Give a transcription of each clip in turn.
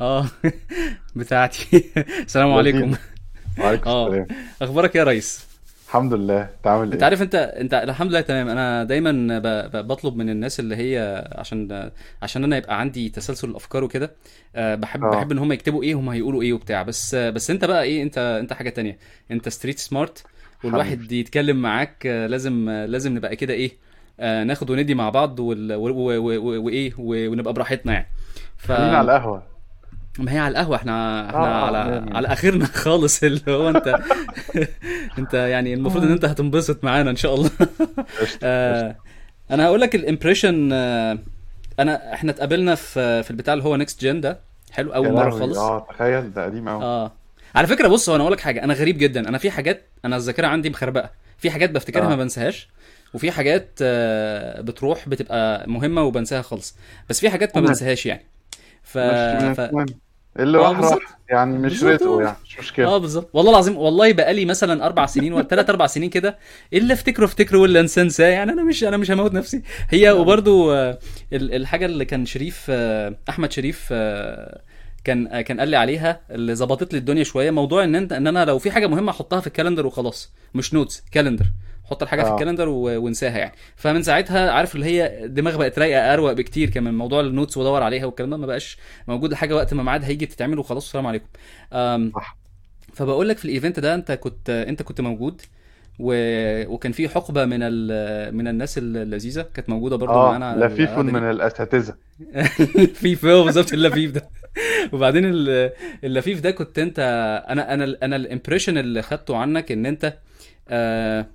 آه بتاعتي. السلام عليكم. وعليكم آه السلام. أخبارك يا ريس؟ الحمد لله. أنت عامل أنت إيه؟ عارف أنت أنت الحمد لله تمام. أنا دايما ب... ب... بطلب من الناس اللي هي عشان عشان أنا يبقى عندي تسلسل الافكار وكده آه، بحب بحب آه إن هم يكتبوا إيه هم هيقولوا إيه وبتاع. بس بس أنت بقى إيه أنت أنت حاجة تانية. أنت ستريت سمارت والواحد يتكلم معاك آه، لازم آه، لازم نبقى كده إيه آه، ناخد وندي مع بعض. وإيه. ونبقى براحتنا يعني. ف خلينا على القهوة. ما هي على القهوة إحنا إحنا آه آه على مية على آخرنا خالص اللي هو انت انت يعني المفروض ان انت هتنبسط معانا إن شاء الله. آه، أنا هقول لك ال impression انا إحنا اتقابلنا في في البتاع اللي هو Next Gen ده. حلو اول مرة خالص. آه تخيل ده قديم قوي آه. على فكرة بص هو أنا أقول لك حاجة أنا غريب جدا. أنا في حاجات أنا الذاكرة عندي مخربقة. في حاجات بفتكرها ما آه بنساهاش وفي حاجات آه، بتروح بتبقى مهمة وبنساها خالص. بس في حاجات ما بنساهاش يعني. ف ف اللي آه راح راح يعني مش رزقه يعني مش مشكلة. آه بالظبط. والله العظيم والله بقالي مثلا أربع سنين ولا ثلاث أربع سنين كده اللي افتكره افتكره واللي انساه. انساه يعني أنا مش أنا مش هموت نفسي. هي لا وبرضو آه، ال- الحاجة اللي كان شريف آه، أحمد شريف آه، كان آه، كان قال لي عليها اللي ظبطت لي الدنيا شوية موضوع إن أنت إن أنا لو في حاجة مهمة أحطها في ال calendar وخلاص مش notes calendar. حط الحاجة في آه. ال calendar وانساها يعني. فمن ساعتها عارف اللي هي دماغ بقت رايقة أروق بكتير. كمان موضوع ال notes وأدور عليها والكلام ده ما بقاش موجود الحاجة وقت ما ميعاد هيجي تتعمل وخلاص. السلام عليكم. صح. فبقول لك في ال event ده أنت كنت أنت كنت موجود و... وكان في حقبة من ال... من الناس اللذيذة كانت موجودة برضو آه معانا لفيف من دي. الأساتذة. الفيف هو بالظبط اللفيف ده. وبعدين ال- اللفيف ده كنت أنت أنا أنا أنا ال impression اللي خدته عنك إن أنت آه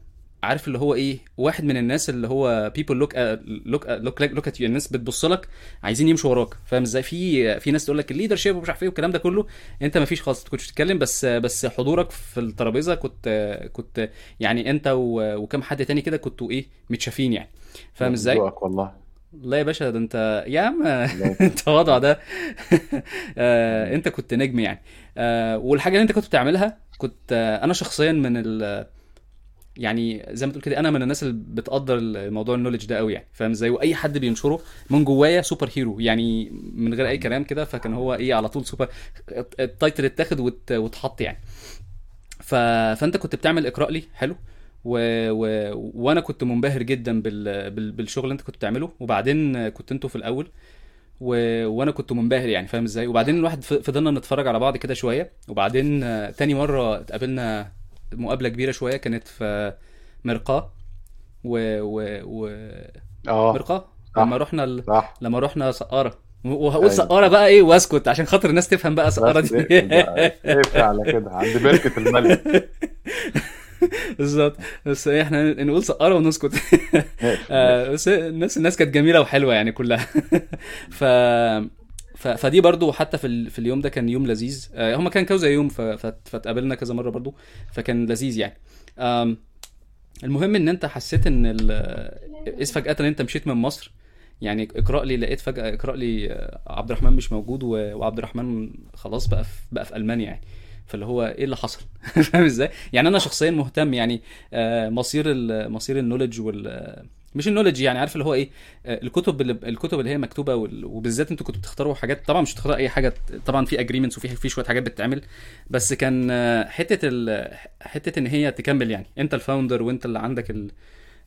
عارف اللي هو إيه؟ واحد من الناس اللي هو look at, look like look at you الناس بتبص لك عايزين يمشوا وراك. فاهم إزاي؟ في في ناس تقول لك ال leadership ومش عارف إيه والكلام ده كله. أنت ما فيش خالص ما كنتش بتتكلم بس بس حضورك في الترابيزة كنت كنت يعني أنت وكم حد تاني كده كنتوا إيه؟ متشافين يعني. فاهم إزاي؟ والله. لا يا باشا ده انت يا عم أنت وضع ده. آه، أنت كنت نجم يعني. آه، والحاجة اللي أنت كنت بتعملها كنت آه، أنا شخصيا من ال يعني زي ما تقول كده أنا من الناس اللي بتقدر الموضوع ال knowledge ده قوي يعني فاهم؟ إزاي واي حد بينشره من جوايا super hero يعني من غير أي كلام كده فكان هو إيه على طول super ال title اتاخد وات- واتحط يعني. ف... فأنت كنت بتعمل اقرا لي حلو و... و... وأنا كنت منبهر جدا بال... بال... بالشغل اللي أنت كنت بتعمله وبعدين كنت أنتوا في الأول و... وأنا كنت منبهر يعني فاهم إزاي؟ وبعدين الواحد فضلنا نتفرج على بعض كده شوية وبعدين تاني مرة اتقابلنا مقابلة كبيرة شوية كانت في مرقاة و... و... و... آه مرقاة؟ لما رحنا ال... صح. لما رحنا سقارة. وهقول أيوه. سقارة بقى إيه؟ واسكت عشان خاطر الناس تفهم بقى سقارة دي. اقفل على كده عند بركة الملك. بالظبط. بس إحنا نقول سقارة ونسكت. آه، بس الناس الناس كانت جميلة وحلوة يعني كلها. ف... فدي برضو حتى في. في اليوم ده كان يوم لذيذ آه، هما كان كذا يوم. فاتقابلنا كذا مرة برضو فكان لذيذ يعني المهم إن أنت حسيت إن ال... إذ فجأة إن أنت مشيت من مصر يعني اقرأ لي لقيت فجأة اقرأ لي آه، عبد الرحمن مش موجود. وعبد الرحمن خلاص بقى في... بقى في ألمانيا يعني فاللي هو إيه اللي حصل فاهم إزاي يعني أنا شخصيا مهتم يعني آه، مصير. مصير النولج وال مش ال knowledge يعني عارف اللي هو إيه؟ آه، الكتب اللي الكتب اللي هي مكتوبة وبالذات أنتوا كنتوا بتختاروا حاجات طبعا مش بتختاروا أي حاجة طبعا في agreements وفي في شوية حاجات بتتعمل بس كان آه، حتة ال... حتة إن هي تكمل يعني أنت ال founder وأنت اللي عندك ال...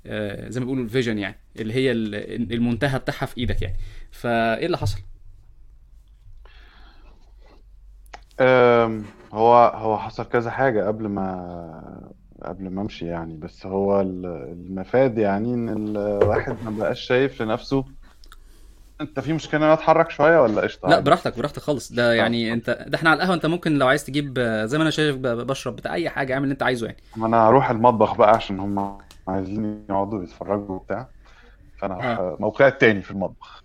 آه، زي ما بيقولوا ال vision يعني اللي هي ال- المنتهى بتاعها في إيدك يعني. فإيه اللي حصل؟ هو هو حصل كذا حاجة قبل ما قبل ما امشي يعني بس هو ال- المفاد يعني إن الواحد ما بقاش شايف لنفسه. أنت في مشكلة إن أنا أتحرك شوية ولا قشطة؟ لا براحتك براحتك خالص. ده يعني أنت ده إحنا على القهوة أنت ممكن لو عايز تجيب آه، زي ما أنا شايف بشرب بتاع أي حاجة اعمل اللي أنت عايزه يعني. ما أنا هروح المطبخ بقى عشان هم عايزين يقعدوا يتفرجوا وبتاع. فأنا هروح آه موقعي التاني في المطبخ.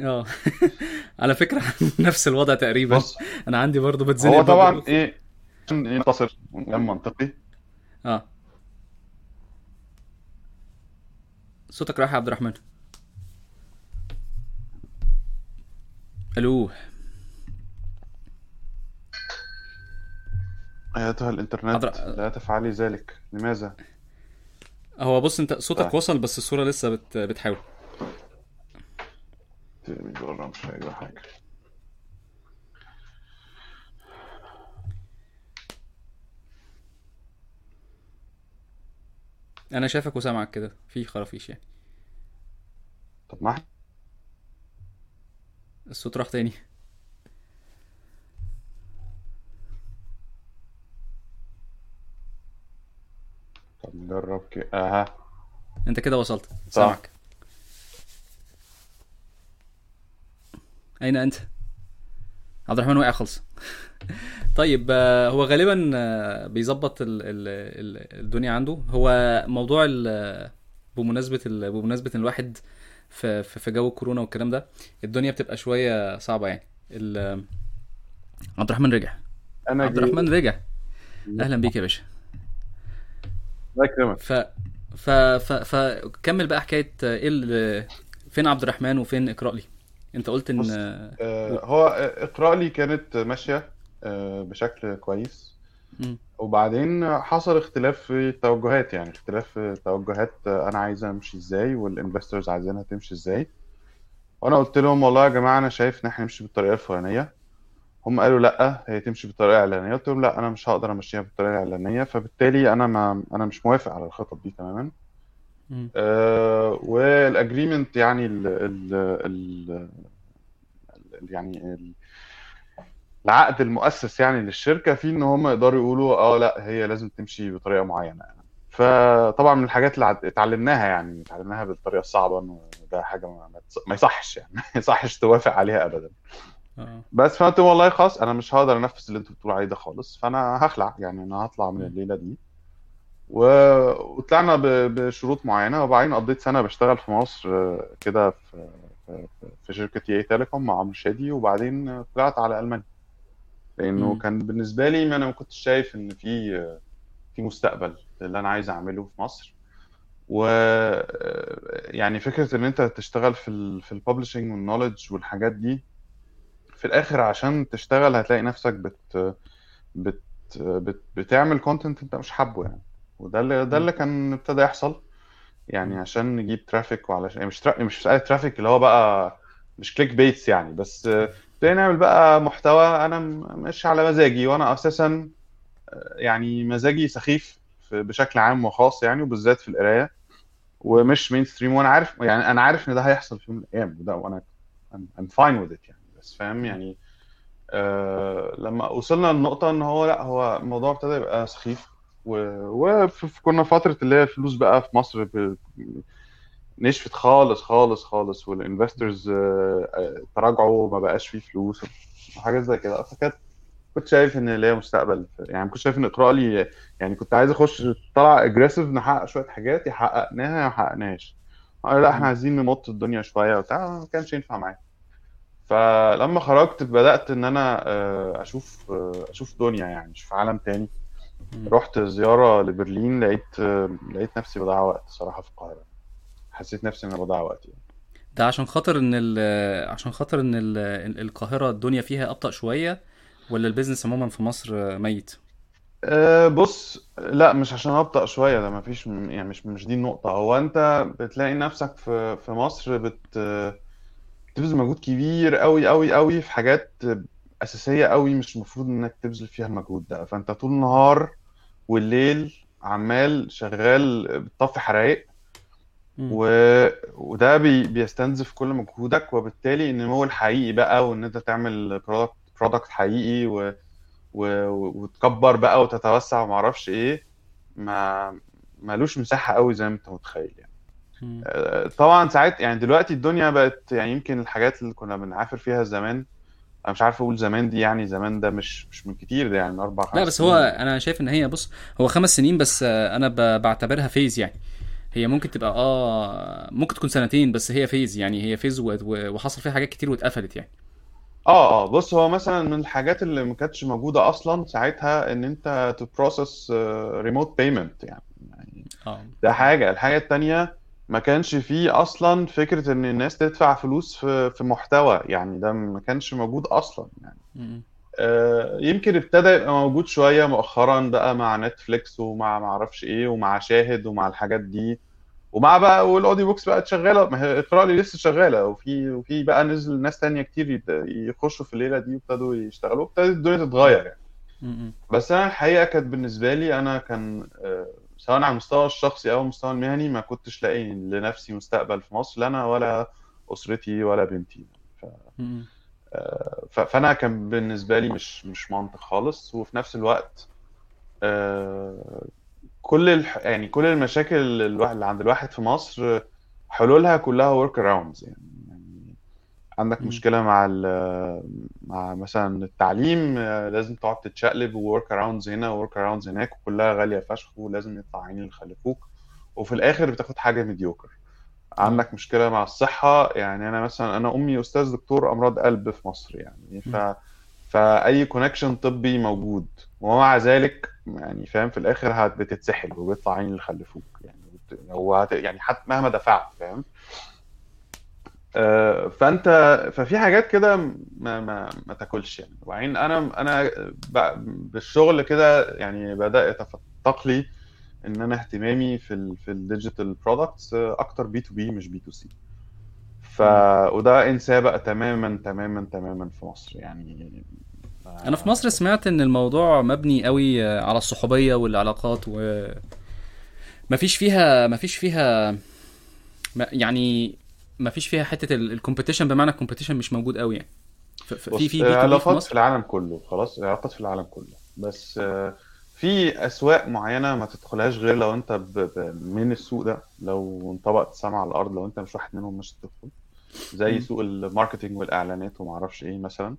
آه. على فكرة نفس الوضع تقريبا. بص أنا عندي برضو بتزنق هو طبعا إيه عشان نختصر كلام منطقي. آه. صوتك رايح يا عبد الرحمن. ألو. أيتها الإنترنت الر- لا تفعلي ذلك. لماذا؟ هو بص أنت صوتك طيب وصل بس الصورة لسه بت... بتحاول. بره مش هيجرى حاجة أنا شايفك وسامعك كده في خرافيش يعني. طب ما الصوت راح تاني. طب نجرب كده. أها. أنت كده وصلت. سامعك. أين أنت؟ عبد الرحمن وقع خلص طيب آه، هو غالبا آه، بيظبط ال- ال- ال- الدنيا عنده. هو موضوع بمناسبة ان الواحد في في جو الكورونا والكلام ده الدنيا بتبقى شوية صعبة يعني. عبد الرحمن رجع. أنا عبد الرحمن رجع. أهلا بيك يا باشا. الله يكرمك. ف ف ف فكمل بقى حكاية إيه ال- فين عبد الرحمن وفين إقرأ لي؟ أنت قلت إن بص آه، هو إقرأ لي كانت ماشية. آه، بشكل كويس. وبعدين حصل اختلاف في التوجهات يعني اختلاف في التوجهات آه، أنا عايز أمشي إزاي والانفستورز عايزينها تمشي إزاي. وأنا قلت لهم والله يا جماعة أنا شايف إن إحنا نمشي بالطريقة الفلانية. هم قالوا لأ هي تمشي بالطريقة الإعلانية. قلت لهم لأ أنا مش هقدر أمشيها بالطريقة الإعلانية. فبالتالي أنا ما أنا مش موافق على الخطط دي تماما. آه والاجريمنت يعني ال ال ال يعني العقد المؤسس يعني للشركة فيه إن هم يقدروا يقولوا آه لا هي لازم تمشي بطريقة معينة. يعني فطبعا من الحاجات اللي اتعلمناها يعني اتعلمناها بالطريقة الصعبة إنه ده حاجة ما, يصحش يعني ما يصحش توافق عليها ابدا. آه. بس فقلت والله خلاص أنا مش هقدر أنفذ اللي أنتوا بتقولوا عليه ده خالص فأنا هخلع يعني أنا هطلع من. الليلة دي. و... وطلعنا ب... بشروط معينة وبعدين قضيت سنة بشتغل في مصر آه، كده في في شركة اي تيليكوم مع عمرو شادي وبعدين آه، طلعت على ألمانيا. لأنه مم. كان بالنسبة لي أنا ما كنتش شايف إن في في مستقبل اللي أنا عايز أعمله في مصر و يعني فكرة إن أنت تشتغل في ال في ال publishing وال knowledge والحاجات دي في الآخر عشان تشتغل هتلاقي نفسك بت بت بت بتعمل content أنت مش حابه يعني وده اللي ده. اللي كان ابتدى يحصل يعني. عشان نجيب traffic وعلشان يعني مش ترا... مش traffic اللي هو بقى مش click baits يعني بس ابتدينا نعمل بقى محتوى أنا مش على مزاجي وأنا أساسا آه، يعني مزاجي سخيف بشكل عام وخاص يعني وبالذات في القراية ومش mainstream وأنا عارف يعني أنا عارف إن ده هيحصل في يوم من الأيام وده وأنا I'm, I'm fine with it يعني بس فاهم. يعني آه لما وصلنا للنقطة إن هو لأ هو الموضوع ابتدى يبقى سخيف وكنا فترة اللي هي الفلوس بقى في مصر ب- نشفت خالص خالص خالص وال investors تراجعوا وما بقاش فيه فلوس وحاجات زي كده فكانت كنت شايف إن ليا مستقبل يعني كنت شايف إن اقرا لي يعني كنت عايز أخش طلع اجريسيف نحقق شوية حاجات يا حققناها يا ما حققناش قال لا إحنا. عايزين نمط الدنيا شوية وبتاع ما كانش ينفع معايا فلما خرجت بدأت إن أنا آه، أشوف آه، أشوف دنيا يعني أشوف عالم تاني. رحت زيارة لبرلين لقيت آه، لقيت نفسي بضيع وقت صراحة في القاهرة حسيت نفسي ان أنا بضيع وقت يعني ده عشان خاطر إن عشان خاطر إن ال القاهرة الدنيا فيها أبطأ شوية ولا البيزنس عموما في مصر ميت؟ أه بص لا مش عشان أبطأ شوية ده ما فيش يعني مش مش دي النقطة. هو أنت بتلاقي نفسك في في مصر بت بتبذل مجهود كبير قوي قوي قوي في حاجات أساسية قوي مش المفروض إنك تبذل فيها المجهود ده. فأنت طول النهار والليل عمال شغال بتطفي حرايق. و... وده بي... بيستنزف كل مجهودك وبالتالي النمو الحقيقي بقى وإن أنت تعمل product product حقيقي و... و... وتكبر بقى وتتوسع وما أعرفش إيه ما مالوش مساحة قوي زي ما أنت متخيل يعني. آه، طبعا ساعات يعني دلوقتي الدنيا بقت يعني يمكن الحاجات اللي كنا بنعافر فيها زمان أنا مش عارف أقول زمان دي يعني زمان ده مش مش من كتير ده يعني من أربع لا خمس بس هو سنين. أنا شايف إن هي بص هو خمس سنين بس آه، أنا بعتبرها phase يعني. هي ممكن تبقى آه ممكن تكون سنتين بس هي phase يعني هي phase وحصل فيها حاجات كتير واتقفلت يعني. آه آه بص هو مثلا من الحاجات اللي ما كانتش موجودة أصلا ساعتها إن أنت ت process remote payment يعني. آه. ده حاجة. الحاجة التانية ما كانش فيه أصلا فكرة إن الناس تدفع فلوس في في محتوى يعني ده ما كانش موجود أصلا يعني. آه، يمكن ابتدى يبقى موجود شوية مؤخرا بقى مع نتفليكس ومع ما أعرفش إيه ومع شاهد ومع الحاجات دي. ومع بقى وال audio books بقت شغالة. ما هي اقرا لي لسه شغالة. وفي وفي بقى نزل ناس تانية كتير يخشوا في الليلة دي وابتدوا يشتغلوا. ابتدت الدنيا تتغير يعني. بس أنا الحقيقة كانت بالنسبة لي أنا كان آه، سواء على المستوى الشخصي أو المستوى المهني ما كنتش لاقي لنفسي مستقبل في مصر لا أنا ولا أسرتي ولا بنتي. ف... فأنا كان بالنسبة لي مش مش منطق خالص. وفي نفس الوقت آه، كل الح... يعني كل المشاكل اللي الواحد اللي عند الواحد في مصر حلولها كلها workarounds يعني يعني عندك مم. مشكلة مع ال... مع مثلا التعليم آه، لازم تقعد تتشقلب و workarounds هنا و workarounds هناك وكلها غالية فشخ ولازم يطلع عين اللي خلفوك وفي الآخر بتاخد حاجة mediocre عندك مشكلة مع الصحة يعني أنا مثلا أنا أمي أستاذ دكتور أمراض قلب في مصر يعني ف. فأي كونكشن طبي موجود ومع ذلك يعني فاهم في الآخر هت بتتسحل وبيطلع عين اللي خلفوك يعني. هو هت... يعني حتى مهما دفعت فاهم آه، فأنت ففي حاجات كده ما ما ما تاكلش يعني وبعدين أنا أنا ب... بالشغل كده يعني بدأ يتفتق لي إن أنا اهتمامي في ال في ال digital products أكتر B2B مش B2C ف. وده انساه بقى تماما تماما تماما في مصر يعني. أنا في مصر سمعت إن الموضوع مبني قوي على الصحوبية والعلاقات و مفيش فيها مفيش فيها ما- يعني مفيش فيها حتة ال competition بمعنى ال competition مش موجود قوي يعني. في في في العلاقات في العالم كله خلاص العلاقات في العالم كله. بس آه، في أسواق معينة ما تدخلهاش غير لو أنت ب... ب... من السوق ده لو انطبقت السما على الأرض لو أنت مش واحد منهم مش هتدخل. زي. سوق ال marketing والإعلانات وما أعرفش إيه مثلا.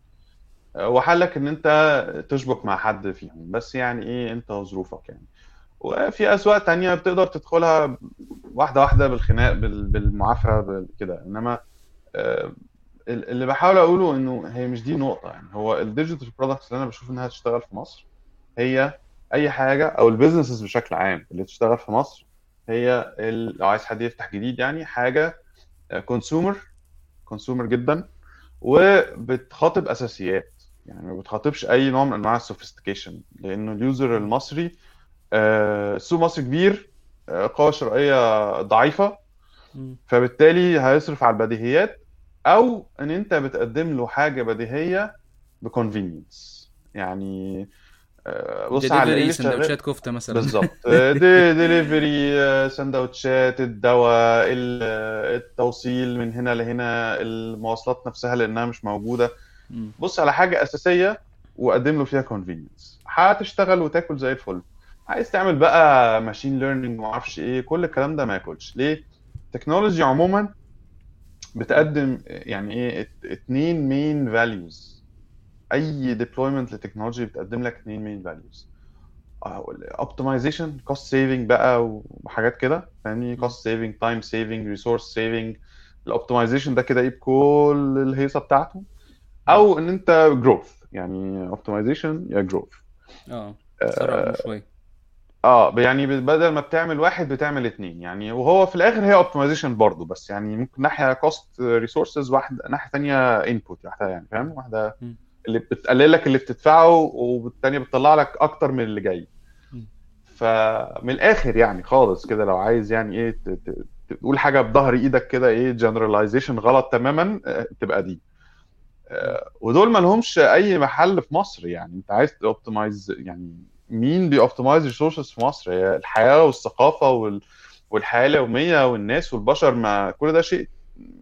وحلك إن أنت تشبك مع حد فيهم بس يعني إيه أنت وظروفك يعني. وفي أسواق تانية بتقدر تدخلها واحدة واحدة بالخناق بال- بالمعافرة بال- كده. إنما ال- اللي بحاول أقوله إنه هي مش دي نقطة يعني. هو ال digital products اللي أنا بشوف إنها تشتغل في مصر هي أي حاجة أو ال businesses بشكل عام اللي تشتغل في مصر هي لو عايز حد يفتح جديد يعني حاجة consumer consumer جدا وبتخاطب أساسيات. يعني ما بتخاطبش أي نوع من أنواع ال sophistication لأنه ال user المصري آه، السوق المصري كبير آه، قوة شرائية ضعيفة. فبالتالي هيصرف على البديهيات أو إن أنت بتقدم له حاجة بديهية ب convenience يعني آه، بص على إيه سندوتشات كفتة مثلا. بالظبط. آه، دي ديليفري آه، سندوتشات الدواء ال- آه، التوصيل من هنا لهنا المواصلات نفسها لأنها مش موجودة. مم. بص على حاجة أساسية وقدم له فيها convenience هتشتغل وتاكل زي الفل. عايز تعمل بقى machine learning أعرفش إيه كل الكلام ده ما ياكلش. ليه؟ التكنولوجي عموما بتقدم يعني إيه ات- اتنين main values أي deployment ل technology بتقدم لك اتنين main values optimization cost saving بقى وحاجات كده فاهمني. cost saving time saving resource saving ال optimization ده كده إيه بكل الهيصة بتاعته. أو إن أنت growth يعني optimization يا growth آه الأمور شوية. آه يعني بدل ما بتعمل واحد بتعمل اتنين. يعني وهو في الآخر هي optimization برضه بس يعني ممكن ناحية cost resources واحدة ناحية ثانية input واحدة يعني فاهم؟ واحدة مم. اللي بتقلل لك اللي بتدفعه والثانيه بتطلع لك أكتر من اللي جاي. فمن الآخر يعني خالص كده لو عايز يعني إيه تقول حاجة بظهر إيدك كده إيه generalization غلط تماما آه، تبقى دي. آه، ودول ما لهمش أي محل في مصر يعني أنت عايز ت optimize يعني مين بي optimize resources في مصر هي الحياة والثقافة وال... والحياة اليومية والناس والبشر ما كل ده شيء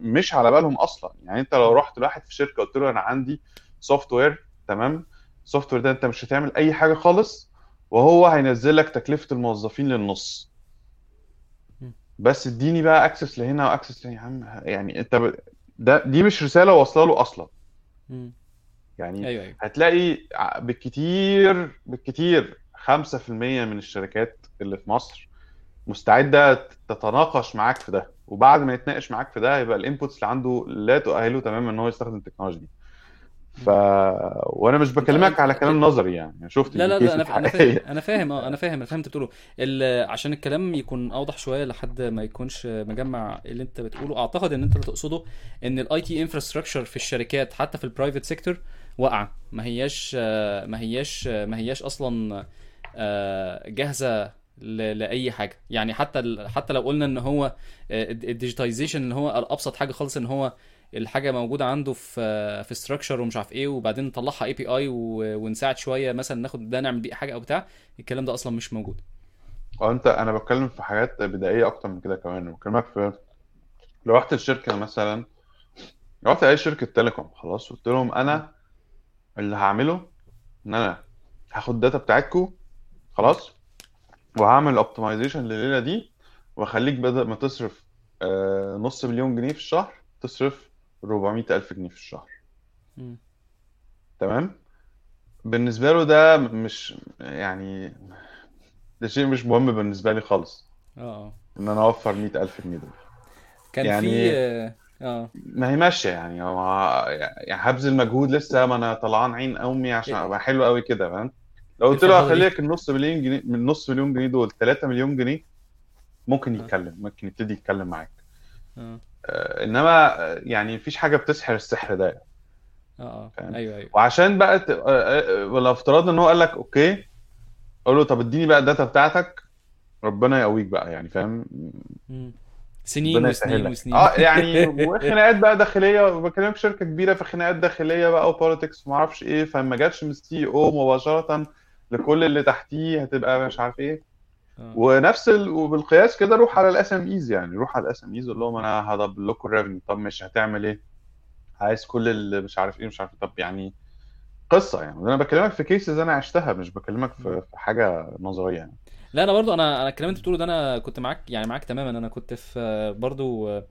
مش على بالهم أصلا يعني أنت لو. رحت لواحد في شركة قلت له أنا عندي software تمام؟ ال software ده انت مش هتعمل أي حاجة خالص وهو هينزل لك تكلفة الموظفين للنص. بس اديني بقى access لهنا و access لهنا. يا عم يعني انت ب... ده دي مش رسالة واصلة له أصلا. يعني أيوه أيوه. هتلاقي بالكتير بالكتير 5% من الشركات اللي في مصر مستعدة تتناقش معاك في ده. وبعد ما يتناقش معاك في ده يبقى ال inputs اللي عنده لا تؤهله تماما إن هو يستخدم التكنولوجيا دي. ف وأنا مش بكلمك على كلام نظري يعني. أنا شفت لا لا لا أنا. أنا فاهم أنا فاهم آه أنا فاهم أنا فاهم أنت بتقوله. ال... عشان الكلام يكون أوضح شوية لحد ما يكونش مجمع اللي أنت بتقوله أعتقد إن أنت اللي تقصده ان ال IT infrastructure في الشركات حتى في ال private sector واقعة. ما هياش آه، ما هياش آه، ما هياش أصلا آه، جاهزة ل... لأي حاجة. يعني حتى ال... حتى لو قلنا إن هو ال digitization إن هو الأبسط حاجة خالص إن هو الحاجة موجودة عنده في في structure ومش عارف إيه وبعدين نطلعها API ونساعد شوية مثلا ناخد ده نعمل بيه حاجة أو بتاع الكلام ده أصلا مش موجود. أه أنت أنا بتكلم في حاجات بدائية أكتر من كده كمان. بكلمك في لو رحت الشركة مثلا رحت أي شركة telecom خلاص قلت لهم أنا اللي هعمله إن أنا هاخد ال data بتاعتكم خلاص وهعمل optimization لليلة دي وأخليك بدل ما تصرف آه، نص مليون جنيه في الشهر تصرف 400 ألف جنيه في الشهر. م. تمام؟ بالنسبة له ده مش يعني ده شيء مش مهم بالنسبة لي خالص. آه آه. إن أنا أوفر 100 ألف جنيه دول. كان في يعني آه آه. ما هي ماشية يعني. هو يعني هبذل مجهود لسه ما أنا طلعان عين أمي عشان إيه. أبقى حلو قوي كده فاهم؟ لو إيه قلت له الفرهده دي؟ هخليك النص مليون جنيه من نص مليون جنيه دول 3 مليون جنيه ممكن آه. يتكلم ممكن يبتدي يتكلم معاك. آه، إنما آه، يعني مفيش حاجة بتسحر السحر ده. آه فاهم؟ أيوه أيوه. وعشان بقى ت... آه، آه، ولا افتراض إن هو قال لك okay قول له طب اديني بقى ال data بتاعتك ربنا يقويك بقى يعني فاهم. سنين وسنين وسنين. آه يعني وخناقات بقى داخلية بكلمك شركة كبيرة في خناقات داخلية بقى و politics وما أعرفش إيه فما جاتش من ال CEO مباشرة لكل اللي تحتيه هتبقى مش عارف إيه. ونفس ال... وبالقياس كده روح على ال SMEs يعني روح على ال SMEs قول لهم أنا هدبل لكم ال revenue طب مش هتعمل إيه؟ عايز كل اللي مش عارف إيه مش عارف إيه. طب يعني قصة يعني أنا بكلمك في cases أنا عشتها مش بكلمك. في في حاجة نظرية يعني. لا أنا برضو أنا أنا الكلام اللي انت بتقوله ده أنا كنت معاك يعني معاك تماما. أنا كنت في آه، برضو آه،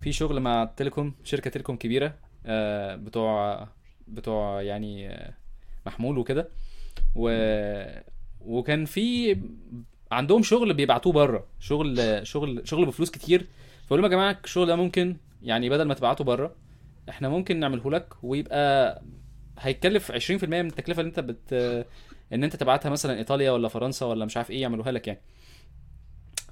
في شغل مع telecom شركة telecom كبيرة آه، بتوع بتوع يعني آه، محمول وكده. و... وكان في عندهم شغل بيبعتوه بره. شغل شغل شغل بفلوس كتير. فقول لهم يا جماعة الشغل ده ممكن يعني بدل ما تبعته بره إحنا ممكن نعمله لك ويبقى هيتكلف 20% من التكلفة اللي انت بت ان انت تبعتها مثلا إيطاليا ولا فرنسا ولا مش عارف إيه يعملوها لك يعني.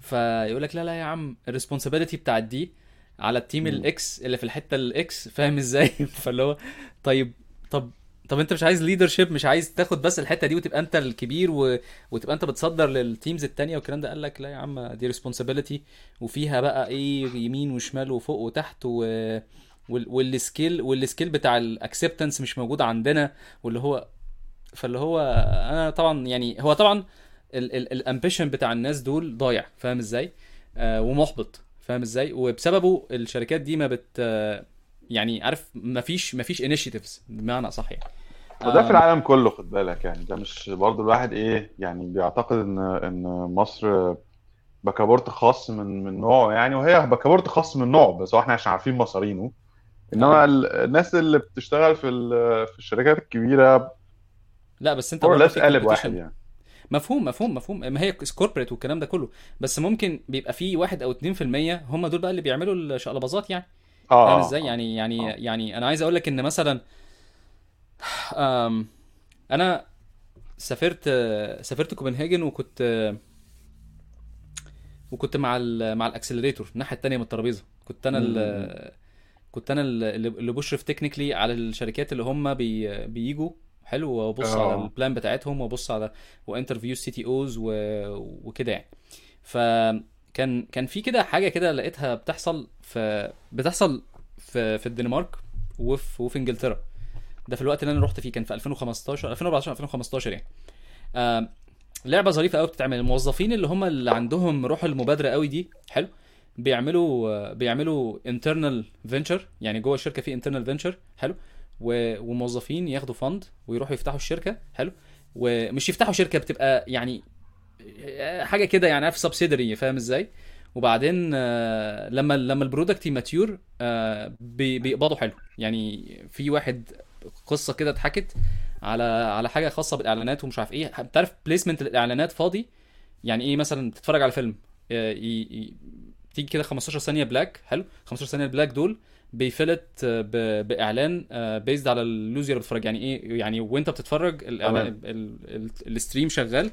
فيقول لك لا لا يا عم ال responsibility بتاعت دي على ال team. ال X اللي في الحتة ال X فاهم إزاي؟ فاللي هو طيب طب طب انت مش عايز leadership مش عايز تاخد بس الحتة دي وتبقى انت الكبير و... وتبقى انت بتصدر لل teams التانية والكلام ده؟ قال لك لا يا عم دي responsibility وفيها بقى إيه يمين وشمال وفوق وتحت و... وال... وال scale وال scale بتاع ال acceptance مش موجود عندنا. واللي هو فاللي هو أنا طبعا يعني هو طبعا ال ambition بتاع الناس دول ضايع فاهم إزاي؟ آه ومحبط فاهم إزاي؟ وبسببه الشركات دي ما بت يعني عارف ما فيش ما فيش initiatives بمعنى صح يعني وده في آم، العالم كله خد بالك. يعني ده مش برضو الواحد إيه يعني بيعتقد إن إن مصر بكابورت خاص من من نوعه يعني وهي بكابورت خاص من نوعه بس إحنا عشان عارفين مصارينه إنما ال- الناس اللي بتشتغل في في الشركات الكبيرة لا بس أنت برضه في قالب واحد يعني. مفهوم مفهوم مفهوم. ما هي corporate والكلام ده كله. بس ممكن بيبقى في واحد أو اتنين في المية هم دول بقى اللي بيعملوا الشقلباظات يعني. آه فاهم آه إزاي؟ يعني يعني آه. يعني أنا عايز أقول لك إن مثلا أنا سافرت سافرت كوبنهاجن وكنت وكنت مع ال مع ال accelerator الناحية التانية من الترابيزة. كنت أنا كنت أنا ال- اللي بشرف technically على الشركات اللي هم بي بيجوا حلو وأبص على آه. ال plan بتاعتهم وأبص على و interview CTOs وكده يعني. فكان كان في كده حاجة كده لقيتها بتحصل في بتحصل في في الدنمارك وفي وفي إنجلترا. ده في الوقت اللي أنا رحت فيه كان في 2015 2014 2015 يعني. آه لعبة ظريفة قوي بتتعمل. الموظفين اللي هم اللي عندهم روح المبادرة قوي دي حلو. بيعملوا بيعملوا internal venture يعني جوه الشركة في internal venture حلو. و- وموظفين ياخدوا fund ويروحوا يفتحوا الشركة حلو. ومش يفتحوا شركة بتبقى يعني آه، حاجة كده يعني عارف subsidiary فاهم إزاي؟ وبعدين آه، لما لما ال product ي mature آه، بي- بيقبضوا حلو. يعني في واحد قصة كده اتحكت على على حاجة خاصة بالإعلانات ومش عارف إيه. أنت عارف placement الإعلانات فاضي؟ يعني إيه مثلا تتفرج على فيلم؟ آه،. تيجي كده 15 ثانية بلاك حلو. 15 ثانية البلاك دول بيفلت آه، ب... بإعلان بيزد على اللوزر بتتفرج. يعني إيه؟ يعني وأنت بتتفرج الاعلان تمام. ال... ال... الستريم شغال.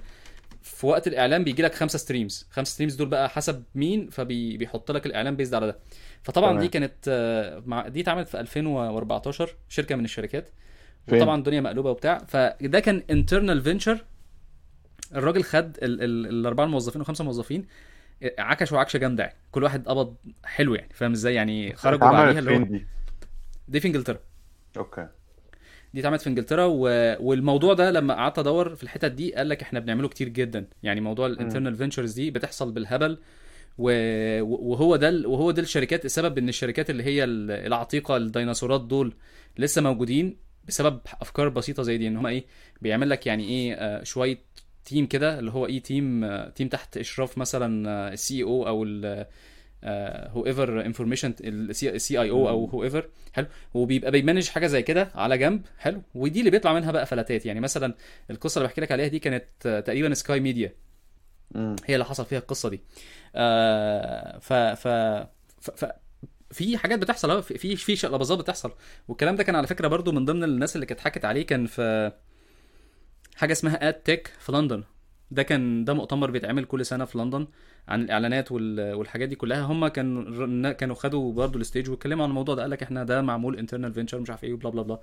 في وقت الاعلان بيجي لك خمسة ستريمز خمسة ستريمز دول بقى حسب مين فبيحط لك الاعلان بيزد على ده. فطبعا دي تمام. كانت آه، مع دي اتعملت في 2014 شركة من الشركات. فين؟ وطبعا الدنيا مقلوبة وبتاع. فده كان انترنال فينشر الراجل خد ال ال الأربعة موظفين وخمسة موظفين. عكشوا عكشة جامدة يعني. كل واحد قبض حلو يعني. فاهم إزاي يعني؟ خرجوا بعديها اللي هو دي؟ دي في إنجلترا. okay. دي اتعملت في انجلترا و... والموضوع ده لما قعدت ادور في الحتت دي قال لك إحنا بنعمله كتير جدا يعني موضوع. ال internal ventures دي بتحصل بالهبل و... وهو ده ال- وهو ده الشركات السبب إن الشركات اللي هي ال- العتيقة الديناصورات دول لسه موجودين بسبب أفكار بسيطة زي دي إن هم إيه بيعمل لك يعني إيه آه، شوية team كده اللي هو إيه team آه، team تحت إشراف مثلا ال COO whoever information ال CEO أو. whoever حلو؟ وبيبقى بي manage حاجة زي كده على جنب حلو؟ ودي اللي بيطلع منها بقى فلاتات. يعني مثلا القصة اللي بحكي لك عليها دي كانت آه، تقريبا سكاي ميديا. هي اللي حصل فيها القصة دي. آه ف ف ف, ف في حاجات بتحصل في في شقلباظات بتحصل. والكلام ده كان على فكرة برضو من ضمن الناس اللي كانت حكت عليه كان في حاجة اسمها ad tech في لندن. ده كان ده مؤتمر بيتعمل كل سنة في لندن. عن الإعلانات وال- والحاجات دي كلها هم كانوا كانوا خدوا برضو ال stage واتكلموا عن الموضوع ده قال لك إحنا ده معمول internal venture مش عارف إيه و blah blah blah.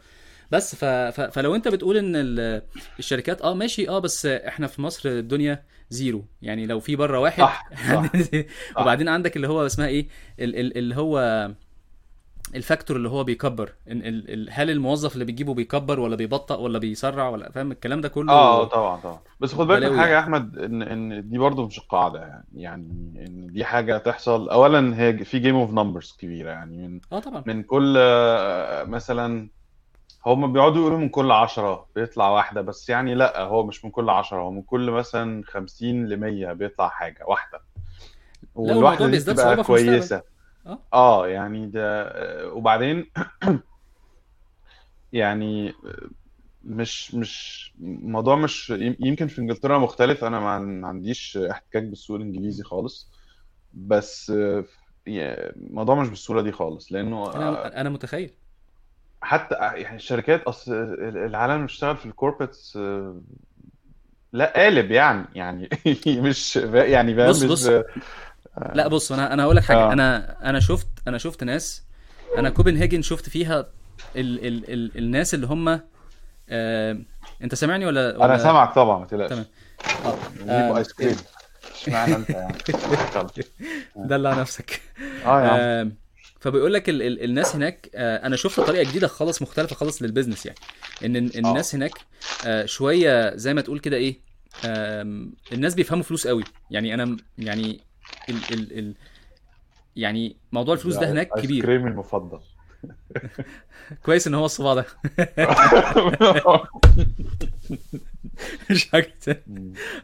بس ف... ف... فلو أنت بتقول إن ال... الشركات آه ماشي آه بس إحنا في مصر الدنيا zero. يعني لو في بره واحد صح صح. وبعدين عندك اللي هو اسمها إيه ال... ال... اللي هو ال factor اللي هو بيكبر. إن ال... ال... هل الموظف اللي بتجيبه بيكبر ولا بيبطأ ولا بيسرع ولا فاهم الكلام ده كله؟ آه طبعا طبعا. بس خد بالك من حاجة يا يعني. أحمد إن إن دي برضو مش القاعدة يعني. يعني إن دي حاجة تحصل. اولا هي في game of numbers كبيرة يعني. من آه طبعا. من كل آه، مثلا هم بيقعدوا يقولوا من كل عشرة بيطلع واحدة بس يعني لأ هو مش من كل عشرة هو من كل مثلا خمسين لمية بيطلع حاجة واحدة. والواحدة دي بتبقى كويسة. آه. آه يعني ده آه، وبعدين يعني مش مش الموضوع مش يمكن في إنجلترا مختلف. أنا ما عنديش احتكاك بالسوق الإنجليزي خالص. بس آه، الموضوع مش بالسهولة دي خالص لأنه آه، أنا أنا متخيل. حتى يعني الشركات اصل العالم اللي بيشتغل في الكوربريتس لا قالب يعني يعني مش يعني بص بص. لا بص أنا أنا هقول لك حاجة. آه. أنا أنا شفت أنا شفت ناس. أنا كوبنهاجن شفت فيها ال ال ال الناس اللي هم آه أنت سامعني ولا أنا ولا سامعك طبعا ما تمام. تقلقش نجيب آه، ايس كريم اشمعنى أنت يعني؟ دلع نفسك. آه يا آه فبيقول لك ال ال الناس هناك آه أنا شفت طريقة جديدة خالص مختلفة خالص للبيزنس يعني. إن ال- الناس هناك آه شوية زي ما تقول كده إيه الناس بيفهموا فلوس قوي. يعني أنا يعني ال ال ال يعني موضوع الفلوس ده ده هناك ايس كبير. كريم المفضل. كويس إن هو الصباع ده. مش حاجة.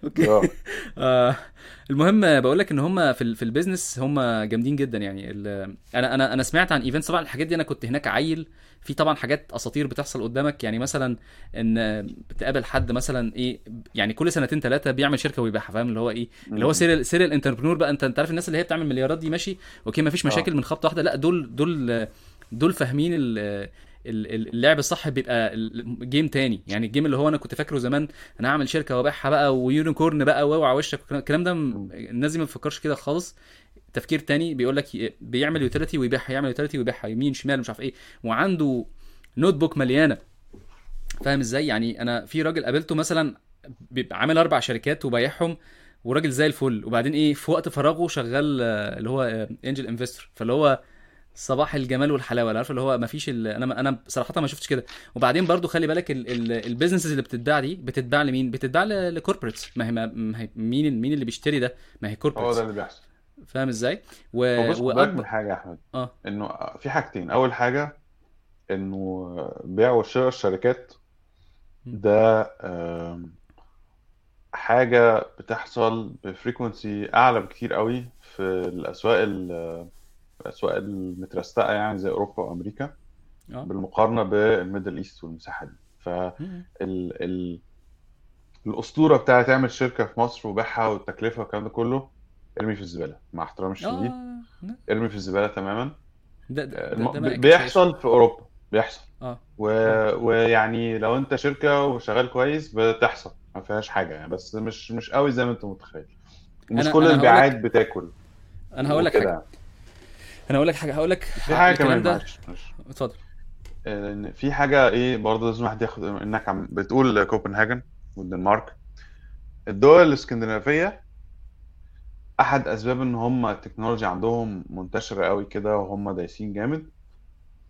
أوكي. آه. آه المهم بقول لك إن هم في في البيزنس هم جامدين جدا يعني. أنا أنا أنا سمعت عن ايفنتس طبعا الحاجات دي أنا كنت هناك عيل. في طبعا حاجات أساطير بتحصل قدامك. يعني مثلا إن بتقابل حد مثلا إيه يعني كل سنتين ثلاثة بيعمل شركة ويبيعها فاهم؟ اللي هو إيه اللي هو. serial serial entrepreneur بقى. انت أنت عارف الناس اللي هي بتعمل مليارات دي ماشي؟ okay ما فيش مشاكل آه من خبطة واحدة. لأ دول دول دول فاهمين اللعب الصح بيبقى ال game تاني. يعني ال game اللي هو أنا كنت فاكره زمان أنا هعمل شركة وأبيعها بقى و unicorn بقى وأوعى وشك الكلام ده. الناس دي ما بتفكرش كده خالص. تفكير تاني بيقول لك بيعمل utility ويبيعها يعمل utility ويبيعها يمين شمال مش عارف إيه وعنده notebook مليانة. فاهم إزاي؟ يعني أنا في راجل قابلته مثلا بيبقى عامل أربع شركات وبايعهم وراجل زي الفل. وبعدين إيه في وقت فراغه شغال اللي هو angel investor فاللي هو صباح الجمال والحلاوة. عارف اللي هو ما فيش. أنا أنا صراحة ما شفتش كده. وبعدين برضو خلي بالك ال... ال... ال businesses اللي بتتباع دي بتتباع لمين؟ بتتباع. ل corporates ما هي ما ما هي مين مين اللي بيشتري ده؟ ما هي هو ده corporates اللي بيحصل. فاهم إزاي؟ و... بص بالك من حاجة يا أحمد. آه. إنه في حاجتين. أول حاجة إنه بيع وشراء الشركات. ده آم، حاجة بتحصل ب frequency أعلى بكتير قوي في الأسواق ال- الأسواق المترستقة يعني زي أوروبا وأمريكا آه. بالمقارنة بال Middle East والمساحة دي. فال م- ال... الأسطورة بتاعت تعمل شركة في مصر وبيعها والتكلفة والكلام ده كله ارمي في الزبالة مع احترامي الشديد. آه لا، ارمي في الزبالة تماما. ده ده آه، ده, بيحصل في أوروبا بيحصل. آه. و... ويعني لو أنت شركة وشغال كويس بتحصل ما فيهاش حاجة يعني. بس مش مش قوي زي ما أنت متخيل. ومش أنا كل البيعات لك بتاكل. أنا هقول لك حاجة. يعني. أنا هقول لك حاجة هقول لك في الكلام كمان ده. معلش معلش. اتفضل. آه، في حاجة إيه برضه لازم واحد ياخد إنك عم بتقول كوبنهاجن والدنمارك الدول الإسكندنافية أحد أسباب إن هم التكنولوجيا عندهم منتشرة قوي كده وهم دايسين جامد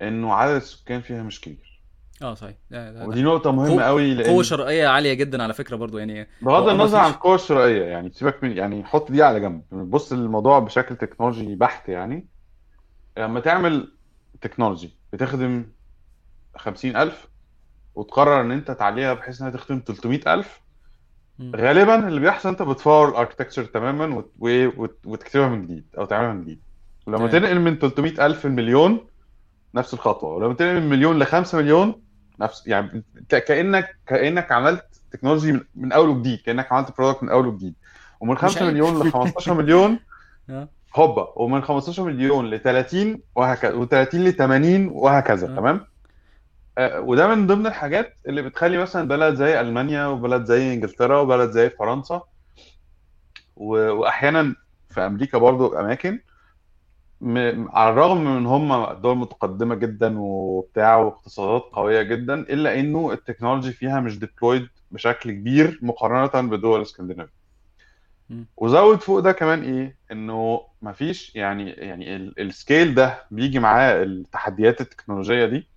إنه عدد السكان فيها مش كبير. آه صحيح. ده ده ودي نقطة مهمة قوي قوي لأن قوة شرائية عالية جدا على فكرة برضو يعني بغض النظر عن القوة الشرائية يعني سيبك من يعني حط دي على جنب. بص للموضوع بشكل تكنولوجي بحت يعني. لما تعمل تكنولوجي بتخدم خمسين ألف وتقرر إن أنت تعليها بحيث إنها تخدم تلتمية ألف مم. غالبا اللي بيحصل أنت بتفور ال architecture تماما وت... وت... وتكتبها من جديد أو تعملها من جديد. ولما تنقل من 300 ألف لمليون نفس الخطوة. ولما تنقل من مليون ل 5 مليون نفس يعني ك- كأنك كأنك عملت تكنولوجي من, من أول وجديد كأنك عملت product من أول وجديد. ومن 5 مليون ل 15 مليون آه. هوبا ومن 15 مليون ل 30 وهكذا و30 ل 80 وهكذا آه تمام؟ آه، وده من ضمن الحاجات اللي بتخلي مثلا بلد زي ألمانيا وبلد زي إنجلترا وبلد زي فرنسا و- وأحيانا في أمريكا برضو أماكن م... على الرغم من هم دول متقدمة جدا وبتاع واقتصادات قوية جدا إلا إنه التكنولوجي فيها مش deployed بشكل كبير مقارنة بدول اسكندنافيا مم. وزود فوق ده كمان إيه؟ إنه مفيش يعني يعني ال- ال scale ده بيجي معاه التحديات التكنولوجية دي.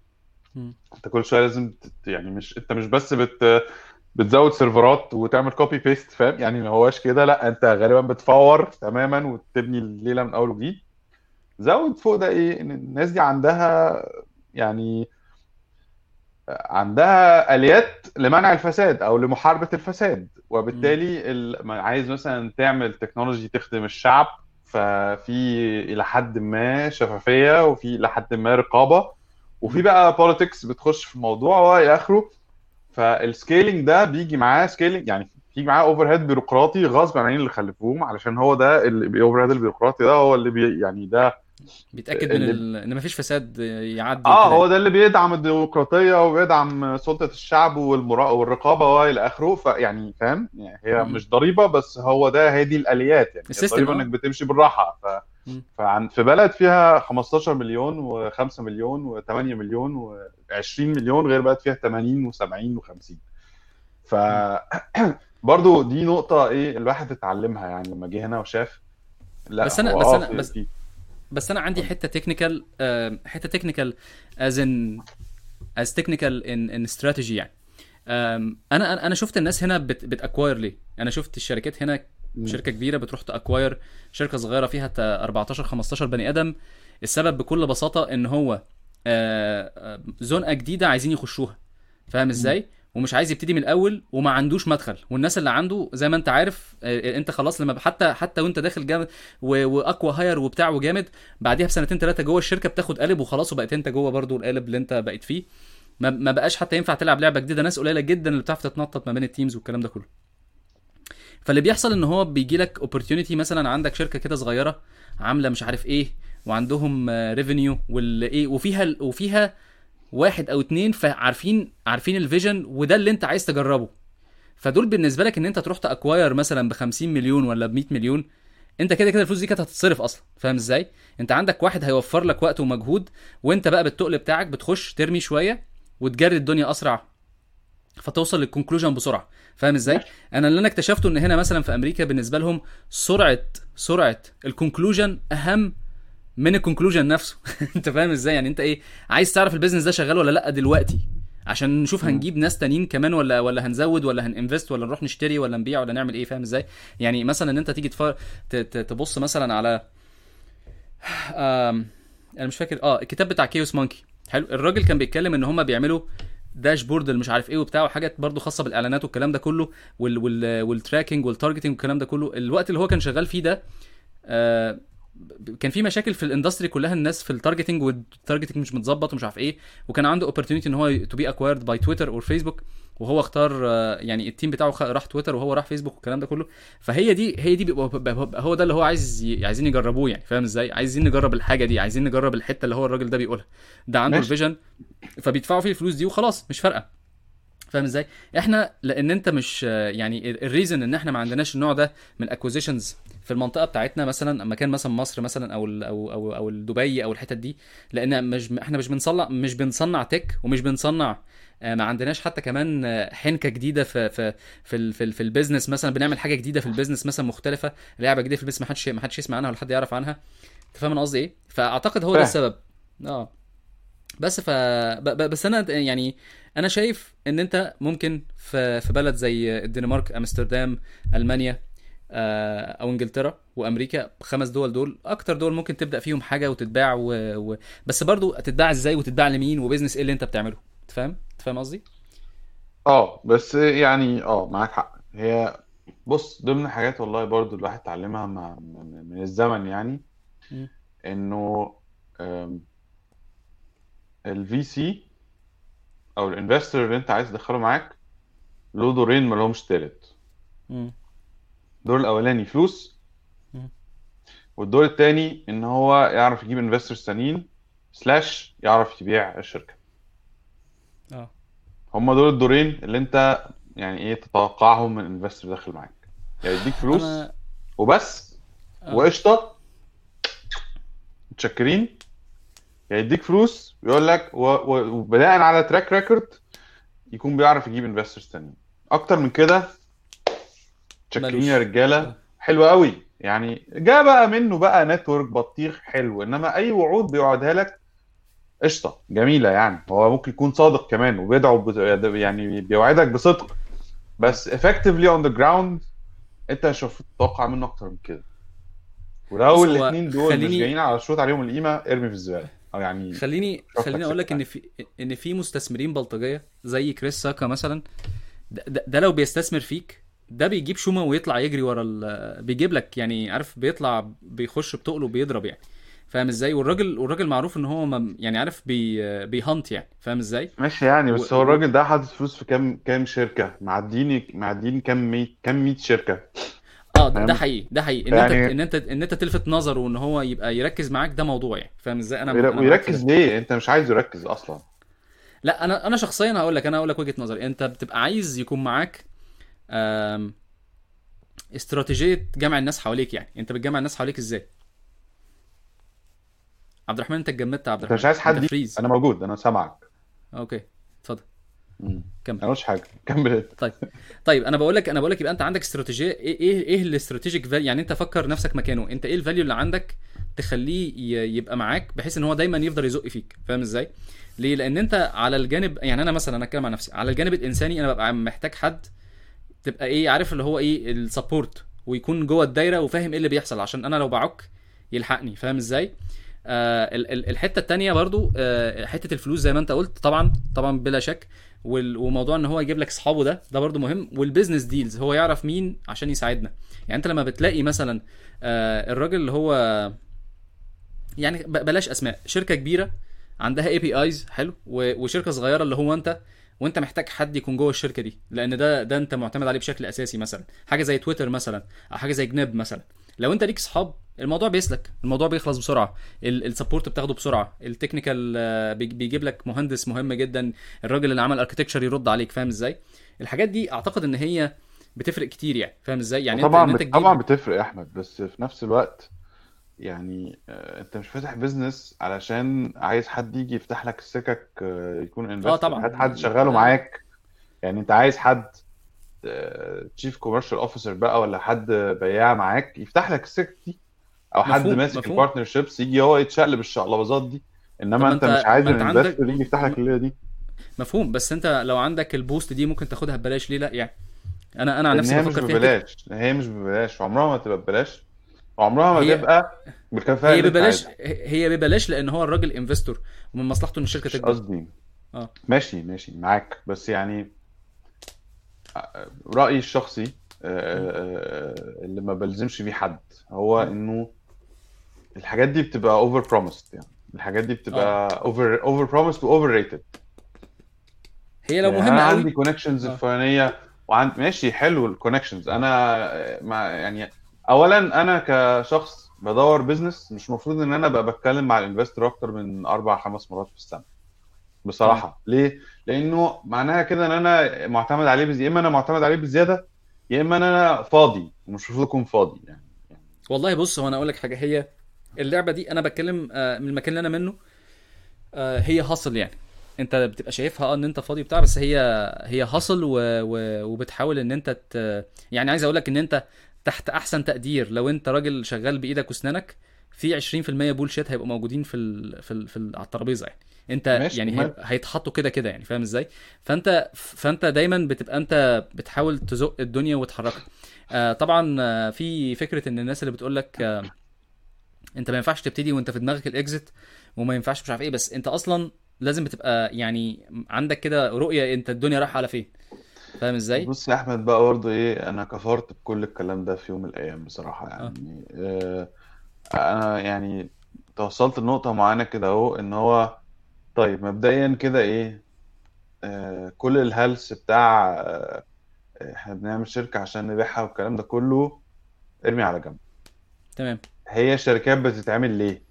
مم. أنت كل شوية لازم تت... يعني مش أنت مش بس بت بتزود سيرفرات وتعمل copy paste فاهم؟ يعني ما هواش كده لأ أنت غالبا بتفور تماما وتبني الليلة من أول وجديد. زود فوق ده إيه؟ إن الناس دي عندها يعني عندها آليات لمنع الفساد أو لمحاربة الفساد. وبالتالي ال- عايز مثلا تعمل تكنولوجي تخدم الشعب ففي إلى حد ما شفافية وفي إلى حد ما رقابة وفي. بقى politics بتخش في الموضوع وإلى آخره فال scaling ده بيجي معاه scaling يعني بيجي معاه overhead بيروقراطي غصب عن اللي خلفوهم علشان هو ده ال overhead البيروقراطي ده هو اللي بي يعني ده بيتأكد من ال... إن مفيش فساد يعدي آه هو ده اللي بيدعم الديمقراطية وبيدعم سلطة الشعب والمرا... والرقابة وإلى آخره. فيعني فاهم؟ يعني هي مم. مش ضريبة بس هو ده هي دي الآليات. يعني الضريبة إنك آه بتمشي بالراحة. ف... مم. فعن في بلد فيها 15 مليون و5 مليون و8 مليون و20 مليون غير بلد فيها 80 و70 و50 ف مم. برضو دي نقطة إيه الواحد اتعلمها يعني لما جه هنا وشاف. لا بس أنا بس آه أنا بس بس أنا عندي حتة technical حتة technical as in as technical in in strategy يعني. أنا أنا شفت الناس هنا بت بت acquire ليه؟ أنا شفت الشركات هنا. شركة كبيرة بتروح ت acquire شركة صغيرة فيها تا 14 15 بني آدم. السبب بكل بساطة إن هو آه، آه، زنقه جديدة عايزين يخشوها. فاهم. إزاي؟ ومش عايز يبتدي من الأول وما عندوش مدخل. والناس اللي عنده زي ما انت عارف آه، انت خلاص لما حتى حتى وانت داخل جامد وأقوى hire وبتاع وجامد بعديها بسنتين ثلاثة جوه الشركة بتاخد قالب وخلاص وبقيت انت جوه برضو القالب اللي انت بقيت فيه. ما بقاش حتى ينفع تلعب لعبة جديدة. ناس قليلة جدا اللي بتعرف تتنطط ما بين ال teams والكلام ده كله. فاللي بيحصل إن هو بيجي لك opportunity مثلا عندك شركة كده صغيرة عاملة مش عارف إيه وعندهم revenue والايه وفيها وفيها واحد أو اتنين فعارفين عارفين ال vision وده اللي أنت عايز تجربه. فدول بالنسبة لك إن أنت تروح ت acquire مثلا ب 50 مليون ولا ب 100 مليون أنت كده كده الفلوس دي كانت هتتصرف أصلا. فاهم إزاي؟ أنت عندك واحد هيوفر لك وقت ومجهود وأنت بقى بالتقل بتاعك بتخش ترمي شوية وتجري الدنيا أسرع فتوصل لل conclusion بسرعة. فاهم إزاي؟ أنا اللي أنا اكتشفته إن هنا مثلا في أمريكا بالنسبة لهم سرعة سرعة ال conclusion أهم من ال conclusion نفسه. انت فاهم إزاي؟ يعني انت إيه عايز تعرف ال business ده شغال ولا لأ دلوقتي؟ عشان نشوف. هنجيب ناس تانيين كمان ولا ولا هنزود ولا هن invest ولا نروح نشتري ولا نبيع ولا نعمل إيه فاهم إزاي؟ يعني مثلا إن انت تيجي تفر... ت... ت... تبص مثلا على آم... أنا مش فاكر آه الكتاب بتاع Chaos Monkey حلو. الراجل كان بيتكلم إن هم بيعملوا dashboard اللي مش عارف إيه وبتاع وحاجات برضو خاصة بالإعلانات والكلام ده كله وال وال وال tracking وال targeting والكلام ده كله. الوقت اللي هو كان شغال فيه ده آه كان في مشاكل في ال industry كلها الناس في ال targeting وال targeting مش متظبط ومش عارف إيه وكان عنده اوبورتونيتي ان هو to be acquired by تويتر أو فيسبوك وهو اختار آه، يعني ال team بتاعه راح تويتر وهو راح فيسبوك والكلام ده كله. فهي دي هي دي بيبقى هو ده اللي هو عايز عايزين يجربوه يعني فاهم إزاي؟ عايزين نجرب الحاجة دي عايزين نجرب الحتة اللي هو الراجل ده بيقولها. ده عنده ال vision فبيدفعوا فيه الفلوس دي وخلاص مش فارقة. فاهم إزاي؟ إحنا لأن انت مش يعني ال reason ان إحنا ما عندناش النوع ده من ال acquisitions في المنطقة بتاعتنا مثلا مكان مثلا مصر مثلا أو ال أو أو أو دبي أو الحتت دي لأن مش إحنا مش بنصنع مش بنصنع tech ومش بنصنع آه، ما عندناش حتى كمان آه، حنكة جديدة في في في في, في ال business مثلا بنعمل حاجة جديدة في ال business مثلا مختلفة لعبة جديدة في ال business ما حدش ما حدش يسمع عنها ولا حد يعرف عنها. أنت فاهم أنا قصدي إيه؟ فأعتقد هو ده السبب. آه. بس ف بس أنا يعني أنا شايف إن أنت ممكن في في بلد زي الدنمارك أمستردام ألمانيا آه، أو إنجلترا وأمريكا خمس دول دول أكتر دول ممكن تبدأ فيهم حاجة وتتباع و... و... بس برضو تتباع إزاي وتتباع لمين وبزنس إيه اللي أنت بتعمله؟ أنت فاهم أنت فاهم قصدي؟ آه بس يعني آه معاك حق. هي بص ضمن حاجات والله برضو الواحد اتعلمها مع من من الزمن يعني. إنه ال VC أو ال investor اللي أنت عايز تدخله معاك له دورين ما لهمش تالت. الدور الأولاني فلوس. والدور التاني إن هو يعرف يجيب investors تانيين slash يعرف يبيع الشركة. آه. هما دول الدورين اللي أنت يعني إيه تتوقعهم من investor داخل معاك. يا يديك فلوس أنا وبس. آه. وقشطة. متشكرين. يديك فلوس ويقول لك وبناء على track record يكون بيعرف يجيب investors تانيين. أكتر من كده متشكرين يا رجالة. آه حلو قوي يعني جاء بقى منه بقى network بطيخ حلو إنما أي وعود بيوعدها لك قشطة جميلة يعني. هو ممكن يكون صادق كمان وبيدعو يعني بيوعدك بصدق. بس effectively on the ground أنت مش المفروض تتوقع منه أكتر من كده. ولو الاثنين دول مش جايين على شروط عليهم القيمة ارمي في الزبالة. أو يعني خليني خليني أقول لك إن في إن في مستثمرين بلطجية زي كريس ساكا مثلا ده, ده, ده لو بيستثمر فيك ده بيجيب شومة ويطلع يجري ورا ال... بيجيب لك يعني عارف بيطلع بيخش بتقله بيضرب يعني. فاهم إزاي؟ والراجل والراجل معروف إن هو يعني عارف بي بيهانت يعني. فاهم إزاي؟ ماشي يعني و... بس هو. الراجل ده حاطط فلوس في كام كام شركة؟ معديني معديني كام كام مية شركة؟ آه ده, حقيقي ده حقيقي. إن أنت يعني إن أنت إن أنت تلفت نظره وإن هو يبقى يركز معاك ده موضوع يعني فاهم إزاي؟ أنا ويركز ليه؟ أنت مش عايزه يركز أصلا. لا أنا أنا شخصيا هقول لك أنا هقول لك وجهة نظري. أنت بتبقى عايز يكون معاك استراتيجية جمع الناس حواليك يعني. أنت بتجمع الناس حواليك إزاي؟ عبد الرحمن أنت اتجمدت عبد أنت مش الرحمن. عايز أنت حد أنا موجود أنا سامعك. أوكي اتفضل. كمل. مش حاجة. كمل. طيب. طيب أنا بقول لك أنا بقول لك يبقى أنت عندك استراتيجيه إيه إيه إيه ال strategic value يعني أنت فكر نفسك مكانه. أنت إيه ال value اللي عندك تخليه يبقى معاك بحيث إن هو دايما يفضل يزق فيك. فاهم إزاي؟ ليه؟ لأن أنت على الجانب يعني أنا مثلا أنا أتكلم عن نفسي. على الجانب الإنساني أنا ببقى محتاج حد تبقى إيه عارف اللي هو إيه ال support ويكون جوه الدايرة وفاهم إيه اللي بيحصل. عشان أنا لو بعك يلحقني. فاهم إزاي؟ آه ال- ال- الحتة التانية برضو آه حتة الفلوس زي ما أنت قلت. طبعا طبعا بلا شك. وموضوع إن هو يجيب لك اصحابه ده ده برضو مهم. وال business deals هو يعرف مين عشان يساعدنا. يعني أنت لما بتلاقي مثلا آه الراجل اللي هو يعني بلاش أسماء. شركة كبيرة عندها APIs حلو وشركة صغيرة اللي هو أنت وأنت محتاج حد يكون جوه الشركة دي. لأن ده ده أنت معتمد عليه بشكل أساسي مثلا. حاجة زي تويتر مثلا أو حاجة زي جناب مثلا. لو أنت ليك صحاب الموضوع بيسلك الموضوع بيخلص بسرعة. ال support بتاخده بسرعة. ال technical آه، بيج- بيجيب لك مهندس مهم جدا الراجل اللي عمل architecture يرد عليك فاهم إزاي؟ الحاجات دي أعتقد إن هي بتفرق كتير يعني فاهم إزاي؟ يعني طبعا أنت بت... طبعا بتفرق يا أحمد بس في نفس الوقت يعني آه، أنت مش فاتح business علشان عايز حد يجي يفتح لك السكك آه، يكون آه investor طبعا. هات حد شغاله معاك. يعني أنت عايز حد chief commercial officer بقى ولا حد بياع معاك يفتح لك السكك دي. أو حد مفهوم ماسك البارتنر شيبس يجي هو يتشقلب الشقلباظات دي. إنما ما انت مش أنت عايز انت عندك ال investor يجي يفتح لك الليلة دي. مفهوم بس أنت لو عندك ال boost دي ممكن تاخدها ببلاش ليه لأ؟ يعني أنا أنا عن نفسي بفكر فيها ببلاش هي مش ببلاش عمرها ما تبقى ببلاش. وعمرها ما هي تبقى بالكفاءة هي أنت ببلاش هي ببلاش لأن هو الراجل investor ومن مصلحته إن الشركة تكبر. قصدي. آه. ماشي ماشي معاك. بس يعني رأيي الشخصي آه، آه، اللي ما بلزمش بيه حد هو إنه الحاجات دي بتبقى over promised يعني. الحاجات دي بتبقى over over promised و over rated هي لو يعني مهمة أنا عندي connections آه. الفلانية وعند ماشي حلو ال connections أنا آه، ما يعني اولا أنا كشخص بدور business مش المفروض إن أنا أبقى بتكلم مع ال investor أكتر من أربع خمس مرات في السنة. بصراحة. ليه؟ لأنه معناها كده إن أنا معتمد عليه بزياده يا إما أنا معتمد عليه بزيادة يا إما أنا فاضي ومش المفروض أكون فاضي يعني. والله بص هو أنا أقول لك حاجة هي اللعبة دي أنا بتكلم آه، من المكان اللي أنا منه آه، هي هاصل يعني. أنت بتبقى شايفها آه إن أنت فاضي بتاع بس هي هي هاصل و... و... وبتحاول إن أنت ت... يعني عايز أقول لك إن أنت تحت أحسن تقدير. لو أنت راجل شغال بإيدك وأسنانك في 20% بولشيت هيبقوا موجودين في ال... في ال... في ال... على الترابيزة يعني. أنت ماشي يعني هي... ومال هيتحطوا كده كده يعني فاهم إزاي؟ فأنت فأنت دايما بتبقى أنت بتحاول تزق الدنيا وتحركها. آه طبعا آه في فكرة إن الناس اللي بتقول لك آه انت ما ينفعش تبتدي وانت في دماغك الاكزit وما ينفعش مش عارف إيه بس انت أصلا لازم بتبقى يعني عندك كده رؤية انت الدنيا رايحة على فين. فاهم إزاي؟ بص يا أحمد بقى برضه إيه أنا كفرت بكل الكلام ده في يوم من الأيام بصراحة آه. يعني آه أنا يعني توصلت لنقطة معينة كده أهو إن هو طيب مبدئيا كده إيه آه كل الهلس بتاع آه إحنا بنعمل شركة عشان نبيعها والكلام ده كله ارمي على جنب. تمام. هي الشركات بتتعمل ليه؟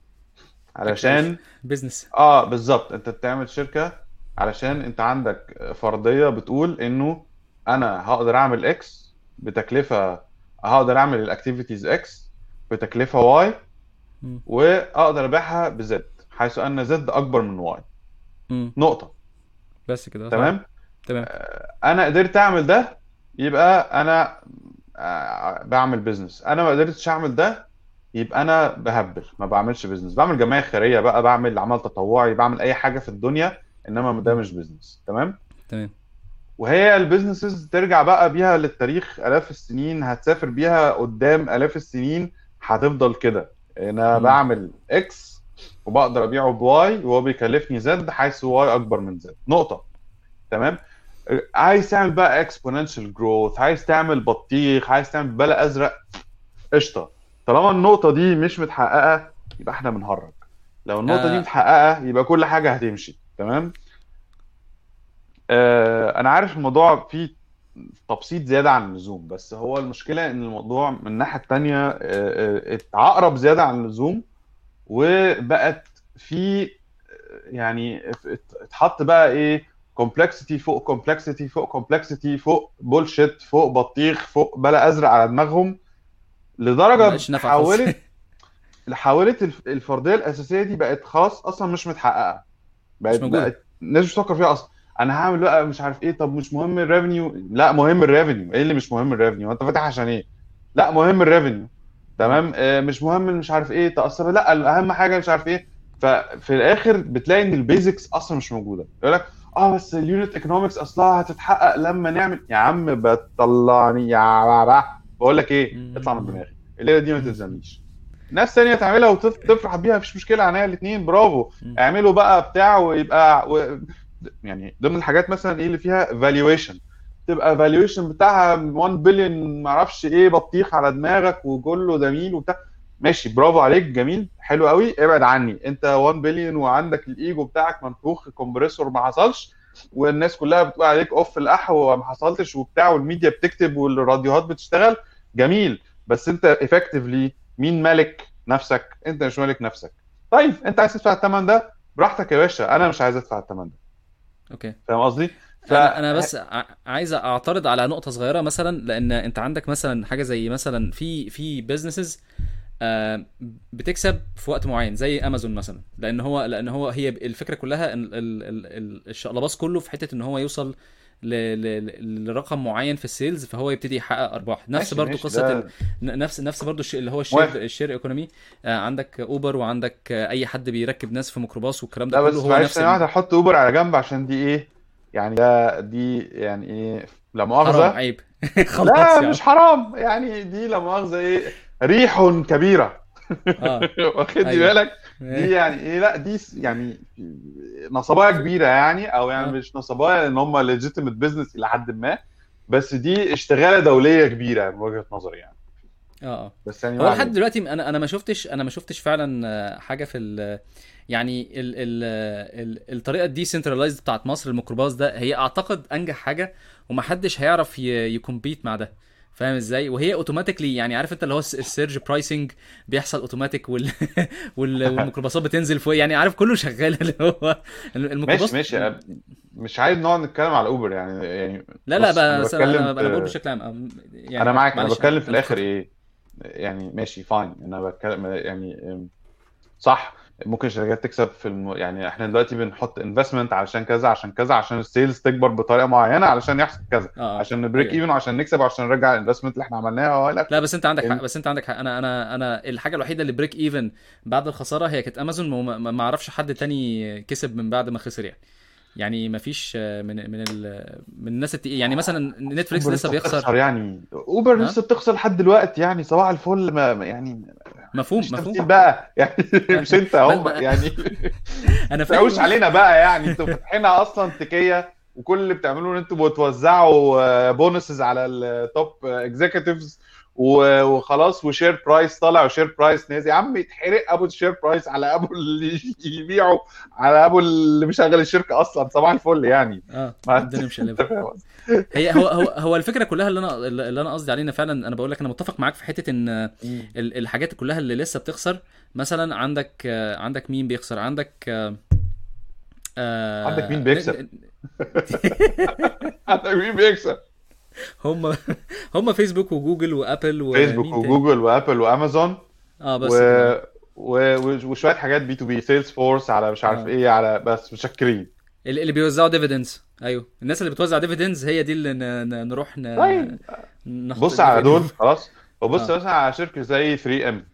علشان بزنس آه بالظبط. أنت بتعمل شركة علشان أنت عندك فرضية بتقول إنه أنا هقدر أعمل X بتكلفة هقدر أعمل ال activities X بتكلفة Y وأقدر أبيعها ب Z حيث أن Z أكبر من Y نقطة. بس كده. تمام؟ تمام. أنا قدرت أعمل ده يبقى أنا آه، بعمل business أنا ما قدرتش أعمل ده يبقى أنا بهبل ما بعملش business بعمل جمعية خيرية بقى بعمل عمل تطوعي بعمل أي حاجة في الدنيا إنما ده. مش business تمام؟ تمام. وهي ال businesses ترجع بقى بيها للتاريخ آلاف السنين هتسافر بيها قدام آلاف السنين هتفضل كده. أنا مم. بعمل X وبقدر أبيعه ب Y وهو بيكلفني Z حيث Y أكبر من Z نقطة. تمام؟ عايز تعمل بقى exponential growth عايز تعمل بطيخ عايز تعمل بلا أزرق قشطة. طالما النقطة دي مش متحققة يبقى إحنا بنهرج. لو النقطة دي آه. متحققة يبقى كل حاجة هتمشي. تمام؟ آه أنا عارف الموضوع فيه تبسيط زيادة عن اللزوم بس هو المشكلة إن الموضوع من الناحية التانية آه، آه، اتعقرب زيادة عن اللزوم وبقت في يعني ات- اتحط بقى إيه complexity فوق complexity فوق complexity فوق bullshit فوق بطيخ فوق بلا أزرق على دماغهم. ما لدرجة بقاش نافع خالص. حولت حولت الف- الفرضية الأساسية دي بقت خلاص أصلا مش متحققة. مش بقت موجودة. بقت الناس مش بتفكر فيها أصلا. أنا هعمل بقى مش عارف إيه طب مش مهم ال revenue لا مهم ال revenue إيه اللي مش مهم ال revenue أنت فاتح عشان إيه؟ لا مهم ال revenue مم. تمام؟ آه، مش مهم مش عارف إيه تأثر. لا الأهم حاجة مش عارف إيه. ففي الآخر بتلاقي إن ال basics أصلا مش موجودة. يقول لك آه بس ال unit economics أصلها هتتحقق لما نعمل يا عم بتطلعني يا بقول لك إيه؟ اطلع من. دماغي. الليلة دي ما. تلزمنيش. ناس تانية تعملها وتفرح بيها مفيش مشكلة عنها الاثنين برافو. اعملوا بقى بتاع ويبقى و... يعني ضمن الحاجات مثلا إيه اللي فيها؟ valuation تبقى valuation بتاعها 1 بليون معرفش إيه بطيخ على دماغك وكله جميل وبتاع. ماشي برافو عليك جميل حلو قوي. ابعد عني. أنت 1 بليون وعندك الإيجو بتاعك منفوخ compressor ما حصلش والناس كلها بتقول عليك اوف القهوة وما حصلتش وبتاع والميديا بتكتب والراديوهات بتشتغل. جميل. بس انت effectively مين مالك نفسك؟ انت مش مالك نفسك. طيب انت عايز تدفع الثمن ده؟ براحتك يا باشا أنا مش عايز ادفع الثمن ده. okay. فاهم قصدي؟ ف أنا أنا بس عايز أعترض على نقطة صغيرة مثلا لأن أنت عندك مثلا حاجة زي مثلا في في businesses بتكسب في وقت معين زي امازون مثلا. لأن هو لأن هو هي الفكرة كلها إن ال- ال- ال- الشقلباص كله في حتة إن هو يوصل لرقم معين في ال sales فهو يبتدي يحقق أرباح. نفس برضو قصة ال... نفس نفس برضو اللي هو ال share ال share economy. آه، عندك أوبر وعندك آه، أي حد بيركب ناس في ميكروباص والكلام ده كله هو معلش نفس. واحدة هحط أوبر على جنب عشان دي إيه؟ يعني ده دي يعني إيه؟ لا حرام مؤاخذة عيب. خلاص لا مش حرام. يعني دي لا مؤاخذة إيه؟ ريح كبيرة. آه. واخد لي أيوه. بالك؟ دي يعني إيه؟ لا دي يعني نصبايا كبيرة يعني أو يعني آه. مش نصبايا لأن هم legitimate business إلى حد ما بس دي اشتغالة دولية كبيرة من وجهة نظري يعني. آه آه. بس يعني هو لحد دلوقتي أنا أنا ما شفتش أنا ما شفتش فعلا آه، حاجة في ال يعني ال ال ال الطريقة ال decentralized بتاعت مصر الميكروباص ده هي أعتقد أنجح حاجة ومحدش هيعرف ي compete مع ده. فاهم إزاي؟ وهي automatically يعني عارف انت اللي هو ال s- ال surge pricing بيحصل اوتوماتيك وال... وال... والميكروباصات بتنزل فوق. يعني عارف كله شغال اللي هو الميكروباص ماشي. ماشي مش عايز نقعد نتكلم على اوبر يعني يعني لا لا أنا بس أنا بقول بشكل عام يعني أنا معاك أنا بتكلم في الآخر إيه يعني ماشي fine أنا بتكلم يعني صح. ممكن شركات تكسب في الم... يعني إحنا دلوقتي بنحط investment علشان كذا عشان كذا عشان ال sales تكبر بطريقة معينة علشان يحصل كذا آه آه عشان ن break even وعشان نكسب وعشان نرجع ال investment اللي إحنا عملناها والى لا. اخره بس انت عندك حق بس انت عندك حق. أنا أنا أنا الحاجة الوحيدة اللي break even بعد الخسارة هي كانت امازون وما ما ما أعرفش حد تاني كسب من بعد ما خسر يعني. يعني ما فيش من من ال من الناس التقيل يعني مثلا نتفليكس لسه بيخسر. يعني. اوبر لسه بتخسر لحد دلوقتي يعني صباح الفل ما- يعني مفهوم مفهوم. بقى. يعني مش انت هم يعني. أنا فاهم. علينا بقى يعني. أنتوا فاتحينها أصلا تكية وكل اللي بتعملوه إن أنتوا بتوزعوا bonuses على ال top executives وخلاص و share price طالع و share price نازل. يا عم يتحرق أبو ال share price على أبو اللي يبيعوا على أبو اللي مشغل الشركة أصلا. صباح الفل يعني. آه ما الدنيا مش أنت قلبها فاهم قصدي؟ هي هو هو هو الفكرة كلها اللي أنا اللي أنا قصدي علينا فعلا أنا بقول لك أنا متفق معاك في حتة إن الحاجات كلها اللي لسه بتخسر مثلا عندك آه، عندك مين بيخسر؟ عندك آه، عندك مين آه، بيكسب عندك مين بيكسب؟ هم هم فيسبوك وجوجل وابل فيسبوك ومين تاني؟ وجوجل وابل وامازون آه و... بس و... و- وشوية حاجات B2B Salesforce على مش عارف آه. إيه على بس مشكرين اللي بيوزعوا dividends أيوه. الناس اللي بتوزع dividends هي دي اللي ن... نروح ن... طيب. نحط بص على دول خلاص. وبص آه. مثلا على شركة زي 3M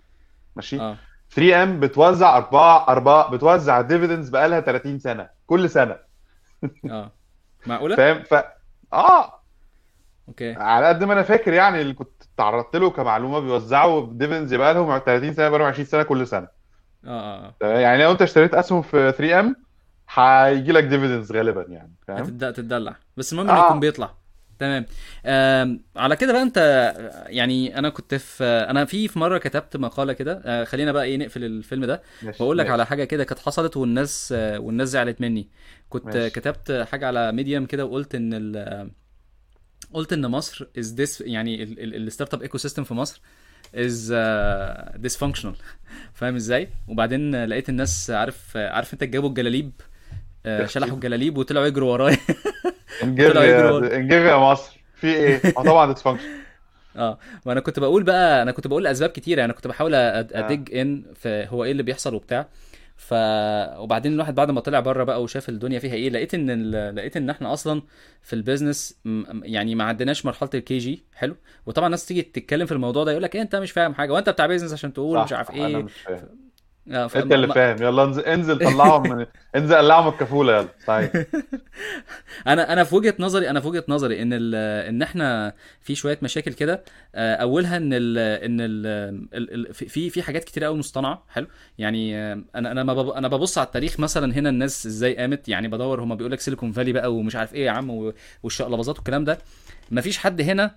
ماشي؟ آه. 3M بتوزع اربعه اربعه بتوزع dividends بقالها 30 سنة كل سنة. آه. معقولة؟ فاهم؟ ف آه. okay. على قد ما أنا فاكر يعني اللي كنت تعرضت له كمعلومة بيوزعوا dividends بقى لهم 30 سنة بقى لهم 20 سنة كل سنة. آه آه يعني لو أنت اشتريت أسهم في 3M هيجي لك dividends غالبا يعني فاهم؟ هتبدا تتدلع بس المهم إنه يكون آه بيطلع. تمام. على كده بقى أنت يعني أنا كنت في أنا في في مرة كتبت مقالة كده. آه، خلينا بقى إيه نقفل الفيلم ده. وأقول لك على حاجة كده كانت حصلت والناس آه، والناس زعلت مني. كنت ماشي. كتبت حاجة على Medium كده وقلت إن ال... قلت إن مصر is this يعني ال startup ecosystem في مصر is uh, dysfunctional. فاهم إزاي؟ وبعدين لقيت الناس عارف عارف أنت جابوا الجلاليب؟ آه، شلحوا الجلاليب وطلعوا يجروا ورايا. ورا يا مصر. في إيه؟ آه طبعا dysfunction آه وأنا كنت بقول بقى أنا كنت بقول اسباب كتيرة. أنا كنت بحاول ادج ان في هو إيه اللي بيحصل وبتاع. ف وبعدين الواحد بعد ما طلع بره بقى وشاف الدنيا فيها إيه لقيت إن ال... لقيت إن إحنا أصلا في ال business م- يعني ما عدناش مرحلة ال KG حلو وطبعا الناس تيجي تتكلم في الموضوع ده يقول لك إيه أنت مش فاهم حاجة وأنت بتاع business عشان تقول مش عارف إيه مش. انت ما... اللي ما... فاهم؟ يلا انزل انزل طلعهم من انزل قلعهم الكفولة يلا طيب أنا أنا في وجهة نظري أنا في وجهة نظري إن ال... إن إحنا في شوية مشاكل كده آه، أولها إن ال... إن ال... في في حاجات كتير قوي مصطنعة حلو؟ يعني آه، أنا أنا ما بب... أنا ببص على التاريخ مثلا هنا الناس إزاي قامت يعني بدور هما بيقول لك سيليكون فالي بقى ومش عارف إيه يا عم. والشقلباظات والكلام ده. مفيش حد هنا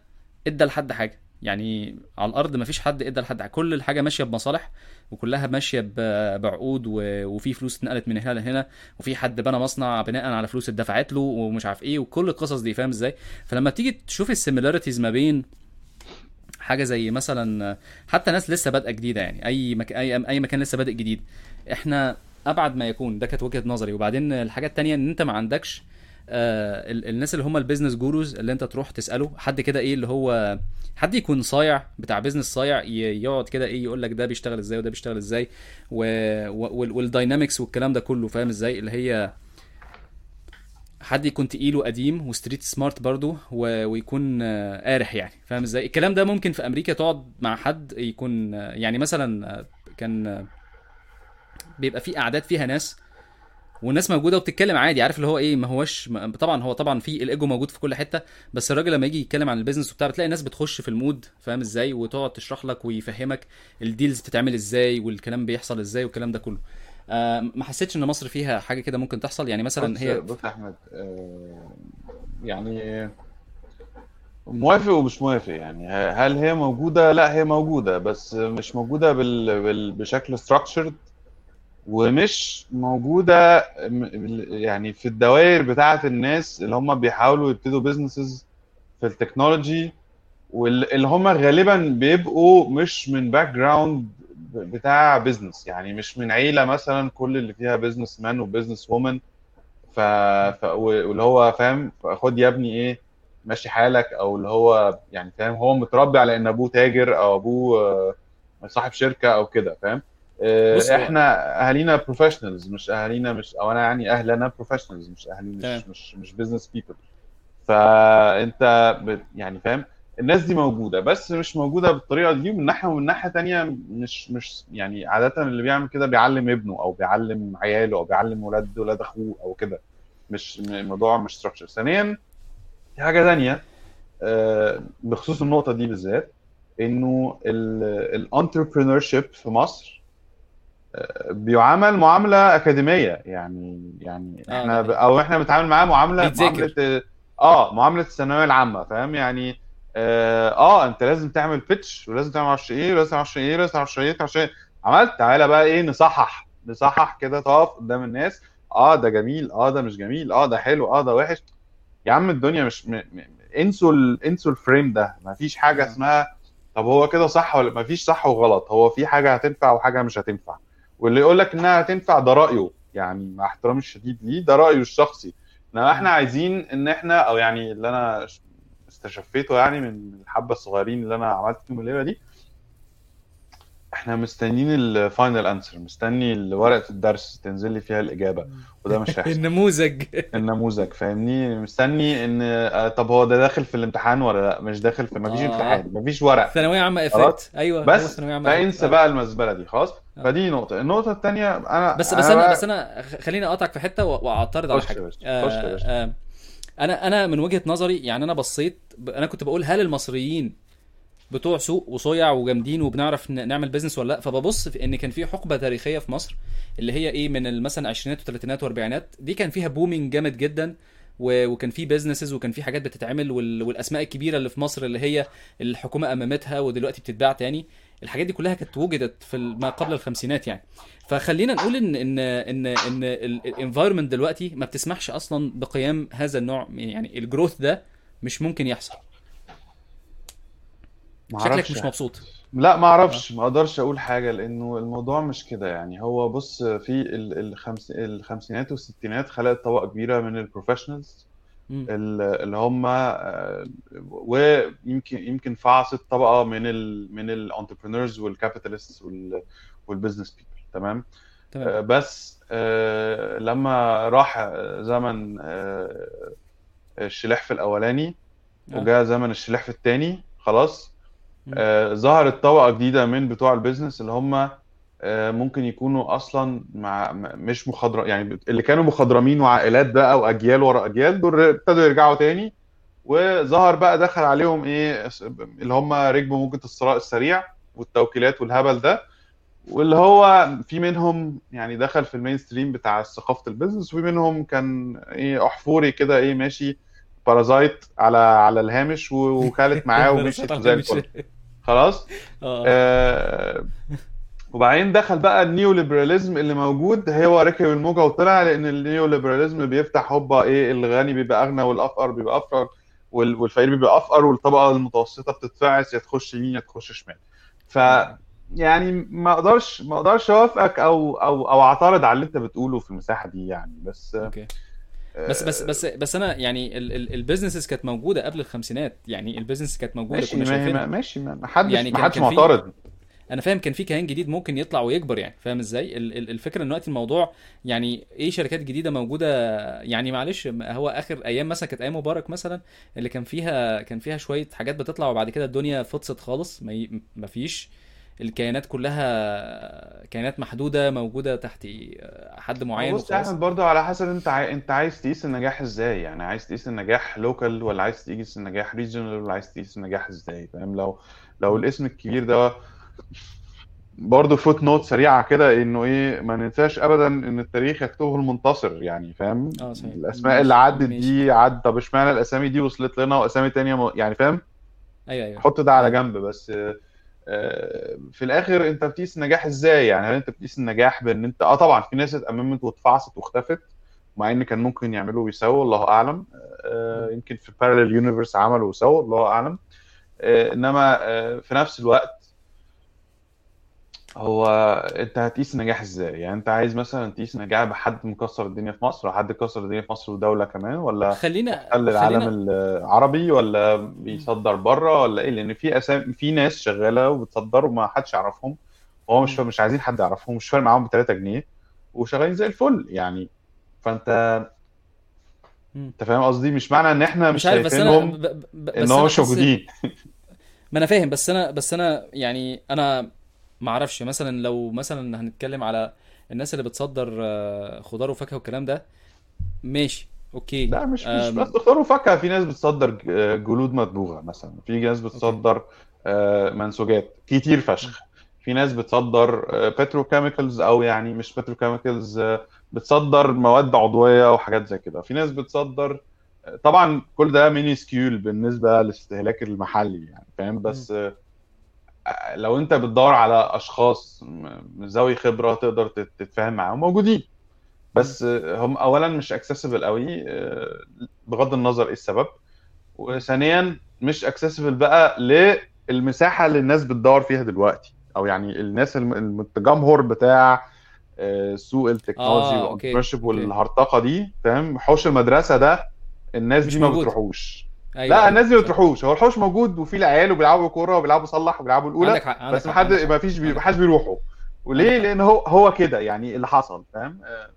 إدى لحد حاجة. يعني على الأرض مفيش حد ادى لحد كل الحاجة ماشية بمصالح وكلها ماشية بعقود وفي فلوس اتنقلت من هنا لهنا وفي حد بنى مصنع بناء على فلوس اتدفعت له ومش عارف إيه وكل القصص دي فاهم إزاي؟ فلما تيجي تشوف ال similarities ما بين حاجة زي مثلا حتى ناس لسه بادئة جديدة يعني أي مك... أي أي مكان لسه بادئ جديد إحنا أبعد ما يكون. ده كانت وجهة نظري. وبعدين الحاجة التانية إن أنت ما عندكش آه ال- الناس اللي هم ال business gurus اللي انت تروح تسأله حد كده إيه اللي هو حد يكون صايع بتاع business صايع يقعد كده إيه يقول لك ده بيشتغل إزاي وده بيشتغل إزاي. وال dynamics والكلام ده كله فاهم إزاي اللي هي حد يكون تقيل وقديم و street smart برضو و... ويكون قارح يعني فاهم إزاي الكلام ده ممكن في أمريكا تقعد مع حد يكون يعني مثلا كان بيبقى في قعدات فيها ناس والناس موجودة وبتتكلم عادي عارف اللي هو إيه ما هوش ما- طبعا هو طبعا في الإيجو موجود في كل حتة بس الراجل لما يجي يتكلم عن ال business وبتاع بتلاقي الناس بتخش في ال mood فاهم إزاي؟ وتقعد تشرح لك ويفهمك ال deals بتتعمل إزاي والكلام بيحصل إزاي والكلام ده كله. آه ما حسيتش إن مصر فيها حاجة كده ممكن تحصل؟ يعني مثلا هي بص يا أحمد آه، يعني موافق ومش موافق يعني هل هي موجودة؟ لا هي موجودة بس مش موجودة بال... بال... بشكل structured. ومش موجودة م- يعني في الدوائر بتاعة الناس اللي هم بيحاولوا يبتدوا businesses في التكنولوجي واللي هم غالبا بيبقوا مش من background بتاع business يعني مش من عيلة مثلا كل اللي فيها businessman و businesswoman ف... ف... واللي هو فاهم؟ خد يا ابني إيه ماشي حالك. أو اللي هو يعني فاهم؟ هو متربي على إن أبوه تاجر أو أبوه آه، صاحب شركة أو كده فاهم؟ إحنا اهالينا professionals مش اهالينا مش أو أنا يعني أهلنا professionals مش أهلي تمام. مش مش مش business people فأنت بت يعني فاهم؟ الناس دي موجودة بس مش موجودة بالطريقة دي ومن ناحية ومن ناحية تانية مش مش يعني عادة اللي بيعمل كده بيعلم ابنه أو بيعلم عياله أو بيعلم ولاد ولاد أخوه أو كده. مش الموضوع مش structure ثانيا في حاجة تانية آه، بخصوص النقطة دي بالذات إنه ال entrepreneurship في مصر بيعامل معاملة أكاديمية. يعني يعني آه إحنا ب- أو إحنا بنتعامل معاه معاملة بيتذاكر معاملة آه معاملة الثانوية العامة فاهم؟ يعني آه, آه أنت لازم تعمل بيتش ولازم تعمل معرفش إيه ولازم معرفش إيه ولازم معرفش إيه معرفش إيه. عملت تعالى بقى إيه نصحح نصحح كده تقف قدام الناس. آه ده جميل آه ده مش جميل آه ده حلو آه ده وحش. يا عم الدنيا مش م... م... انسوا ال... انسوا الفريم ده. مفيش حاجة آه. اسمها طب هو كده صح ولا مفيش صح وغلط. هو في حاجة هتنفع وحاجة مش هتنفع. واللي يقول لك إنها هتنفع ده رأيه يعني مع احترامي الشديد ليه ده رأيه الشخصي إنما إحنا. عايزين إن إحنا أو يعني اللي أنا استشفيته يعني من الحبة الصغيرين اللي أنا عملت فيهم الليلة دي إحنا مستنيين ال final answer مستني ورقة الدرس تنزل لي فيها الإجابة وده مش هيحصل. النموذج. النموذج فاهمني؟ مستني إن آه، طب هو ده داخل في الامتحان ولا لأ؟ مش داخل في مفيش آه. امتحان مفيش ورق ثانوية عامة effect أيوه بس فانسى بقى المزبله دي خلاص؟ آه. فدي نقطة. النقطة الثانية أنا بس بس أنا بقى بس أنا خليني أقطعك في حتة وأعترض على خش يا حاجة. باشا خش يا آه باشا. آه أنا أنا من وجهة نظري يعني أنا بصيت أنا كنت بقول هل المصريين بتوع سوق وصيع وجامدين وبنعرف نعمل business ولا لأ. فببص في إن كان في حقبة تاريخية في مصر اللي هي إيه من مثلا عشرينات وثلاثينات وأربعينات دي كان فيها booming جامد جدا وكان في businesses وكان في حاجات بتتعمل وال- والأسماء الكبيرة اللي في مصر اللي هي الحكومة اممتها ودلوقتي بتتباع تاني. الحاجات دي كلها كانت وجدت في ما قبل الخمسينات يعني. فخلينا نقول ان ان ان إن ال environment دلوقتي ما بتسمحش أصلا بقيام هذا النوع يعني ال growth ده مش ممكن يحصل. شكلك مش مبسوط. لا ما آه. أعرفش ما أقدرش أقول حاجة لأنه الموضوع مش كده يعني. هو بص في ال- الخمس الخمسينات والستينات خلقت طبقة كبيرة من ال professionals مم. اللي هم آه، ويمكن يمكن فعصت طبقة من ال من ال entrepreneurs وال capitalist وال business people تمام؟ تمام. آه، بس آه، لما راح زمن آه، الشلحف الأولاني وجاء زمن الشلحف الثاني خلاص. آه، ظهرت طبقة جديدة من بتوع ال business اللي هم آه، ممكن يكونوا أصلا مع مش مخضرم يعني اللي كانوا مخضرمين وعائلات بقى وأجيال ورا أجيال دول ابتدوا يرجعوا تاني. وظهر بقى دخل عليهم إيه اللي هم ركبوا موجة الثراء السريع والتوكيلات والهبل ده. واللي هو في منهم يعني دخل في ال mainstream بتاع ثقافة ال business وفي منهم كان إيه أحفوري كده إيه ماشي parasite على على الهامش و- وكالت معاه ومشيت زي الفل. خلاص؟ آه. آه وبعدين دخل بقى ال neoliberalism اللي موجود هو ركب الموجة وطلع لأن ال neoliberalism بيفتح هوبا إيه الغني بيبقى أغنى والأفقر بيبقى أفقر وال- والفقير بيبقى أفقر والطبقة المتوسطة بتتفعس يا تخش يمين يا تخش شمال. ف يعني ما أقدرش ما أقدرش أوافقك أو أو أو أعترض على اللي أنت بتقوله في المساحة دي يعني بس okay. بس بس آه، بس بس أنا يعني ال businesses كانت موجودة قبل الخمسينات. يعني ال business كانت موجودة ماشي كنا شايفينها. ماشي ما حدش يعني ما حدش معترض. أنا فاهم كان في كيان جديد ممكن يطلع ويكبر يعني فاهم إزاي؟ ال- ال- الفكرة إن دلوقتي الموضوع يعني إيه شركات جديدة موجودة؟ يعني معلش هو آخر أيام مثلا كانت أيام مبارك مثلا اللي كان فيها كان فيها شوية حاجات بتطلع وبعد كده الدنيا فطست خالص ما فيش. الكيانات كلها كيانات محدودة موجودة تحت حد معين بص أحمد برضو على حسب أنت عاي... أنت عايز تقيس النجاح إزاي؟ يعني عايز تقيس النجاح local ولا عايز تقيس النجاح regional ولا عايز تقيس النجاح إزاي؟ فاهم؟ لو لو. الاسم الكبير ده برضه footnote سريعة كده إنه إيه ما ننساش ابدا إن التاريخ يكتبه المنتصر يعني فاهم؟ آه صحيح. الأسماء اللي ماشي عدت ماشي. دي عد طب اشمعنى الأسامي دي وصلت لنا وأسامي تانية م... يعني فاهم؟ أيوه أيوه. حط ده على آه جنب بس في الآخر أنت بتقيس النجاح إزاي يعني هل أنت بتقيس النجاح بأن انت آه طبعا في ناس اتأممت واتفعصت واختفت مع إن كان ممكن يعملوا ويسووا الله أعلم آه، م. يمكن في بارallel يونيفرس عملوا وسووا الله أعلم آه، إنما آه، في نفس الوقت هو انت هتقيس النجاح إزاي يعني انت عايز مثلا تقيس نجاح بحد مكسر الدنيا في مصر حد كسر الدنيا في مصر ودولة كمان ولا خلينا محتل العالم خلينا العربي ولا. بيصدر بره ولا إيه لأن في اسامي في ناس شغالة وبتصدر وما حدش يعرفهم هو مش مش عايزين حد يعرفهم مش فارق معاهم ب 3 جنيه وشغالين زي الفل يعني فأنت. أنت فاهم قصدي مش معنى إن إحنا مش, مش عارف بس أنا شايفينهم ب... ب... ب- إن بس هو مش موجودين ما أنا فاهم بس أنا بس أنا يعني أنا ما أعرفش مثلا لو مثلا هنتكلم على الناس اللي بتصدر آه، خضار وفاكهة والكلام ده ماشي أوكي لا مش مش بس. خضار وفاكهة في ناس بتصدر ج- جلود مدبوغه مثلا في ناس بتصدر آه، منسوجات كتير. فشخ في ناس بتصدر بتروكيميكالز أو يعني مش بتروكيميكالز بتصدر مواد عضوية وحاجات زي كده في ناس بتصدر آه، طبعا كل ده minuscule بالنسبة للاستهلاك المحلي يعني فاهم. بس آه، لو انت بتدور على اشخاص من ذوي خبرة تقدر تت- تتفاهم معاهم موجودين. بس آه، هم اولا مش accessible قوي آه، بغض النظر إيه السبب. وثانيا مش accessible بقى للمساحة اللي الناس بتدور فيها دلوقتي. أو يعني الناس التجمهر بتاع آه، سوق التكنولوجي okay والهرطقة دي فاهم؟ حوش المدرسة ده الناس دي ما بتروحوش. أيوه لا الناس دي ما صح بتروحوش. هو الحوش موجود وفي العيال وبيلعبوا كورة وبيلعبوا صلح وبيلعبوا الأولى عندك حق عندك بس ما حد ما فيش. ما حدش بيروحوا. وليه؟ لأن هو هو كده يعني اللي حصل فاهم؟ آه،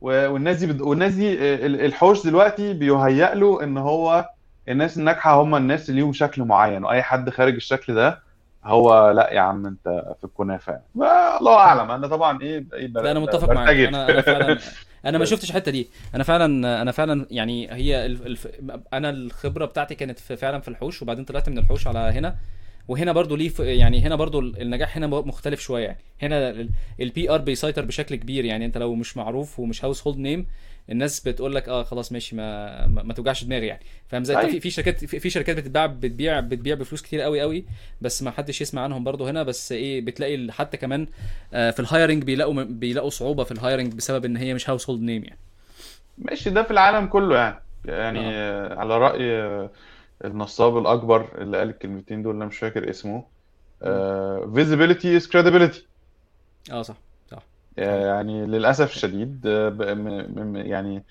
والناس دي بد... والناس دي آه، ال- الحوش دلوقتي بيهيأ له إن هو الناس الناجحة هم الناس اللي ليهم شكل معين وأي حد خارج الشكل ده هو لأ يا عم أنت في الكنافة. الله. أعلم. أنا طبعا إيه إيه لا أنا متفق معاك. أنا أنا فعلا أنا ما شفتش الحتة دي. أنا فعلا أنا فعلا يعني هي الف... أنا الخبرة بتاعتي كانت في فعلا في الحوش وبعدين طلعت من الحوش على هنا. وهنا برضو ليه. يعني هنا برضو النجاح هنا مختلف شوية. يعني هنا ال PR بيسيطر بشكل كبير. يعني أنت لو مش معروف ومش household name الناس بتقول لك آه خلاص ماشي ما ما, ما توجعش دماغي يعني. فاهم زي في اي في شركات في, شركات بتتباع بتبيع بتبيع بفلوس كتير قوي قوي بس ما حدش يسمع عنهم برضو هنا. بس إيه بتلاقي حتى كمان آه، في ال hiring بيلاقوا بيلاقوا صعوبة في ال hiring بسبب إن هي مش household name يعني. ماشي ده في العالم كله يعني. يعني آه. آه، على رأي آه، النصاب الأكبر اللي قال الكلمتين دول أنا مش فاكر اسمه. آه، visibility is credibility. آه صح. يعني للأسف الشديد آه، يعني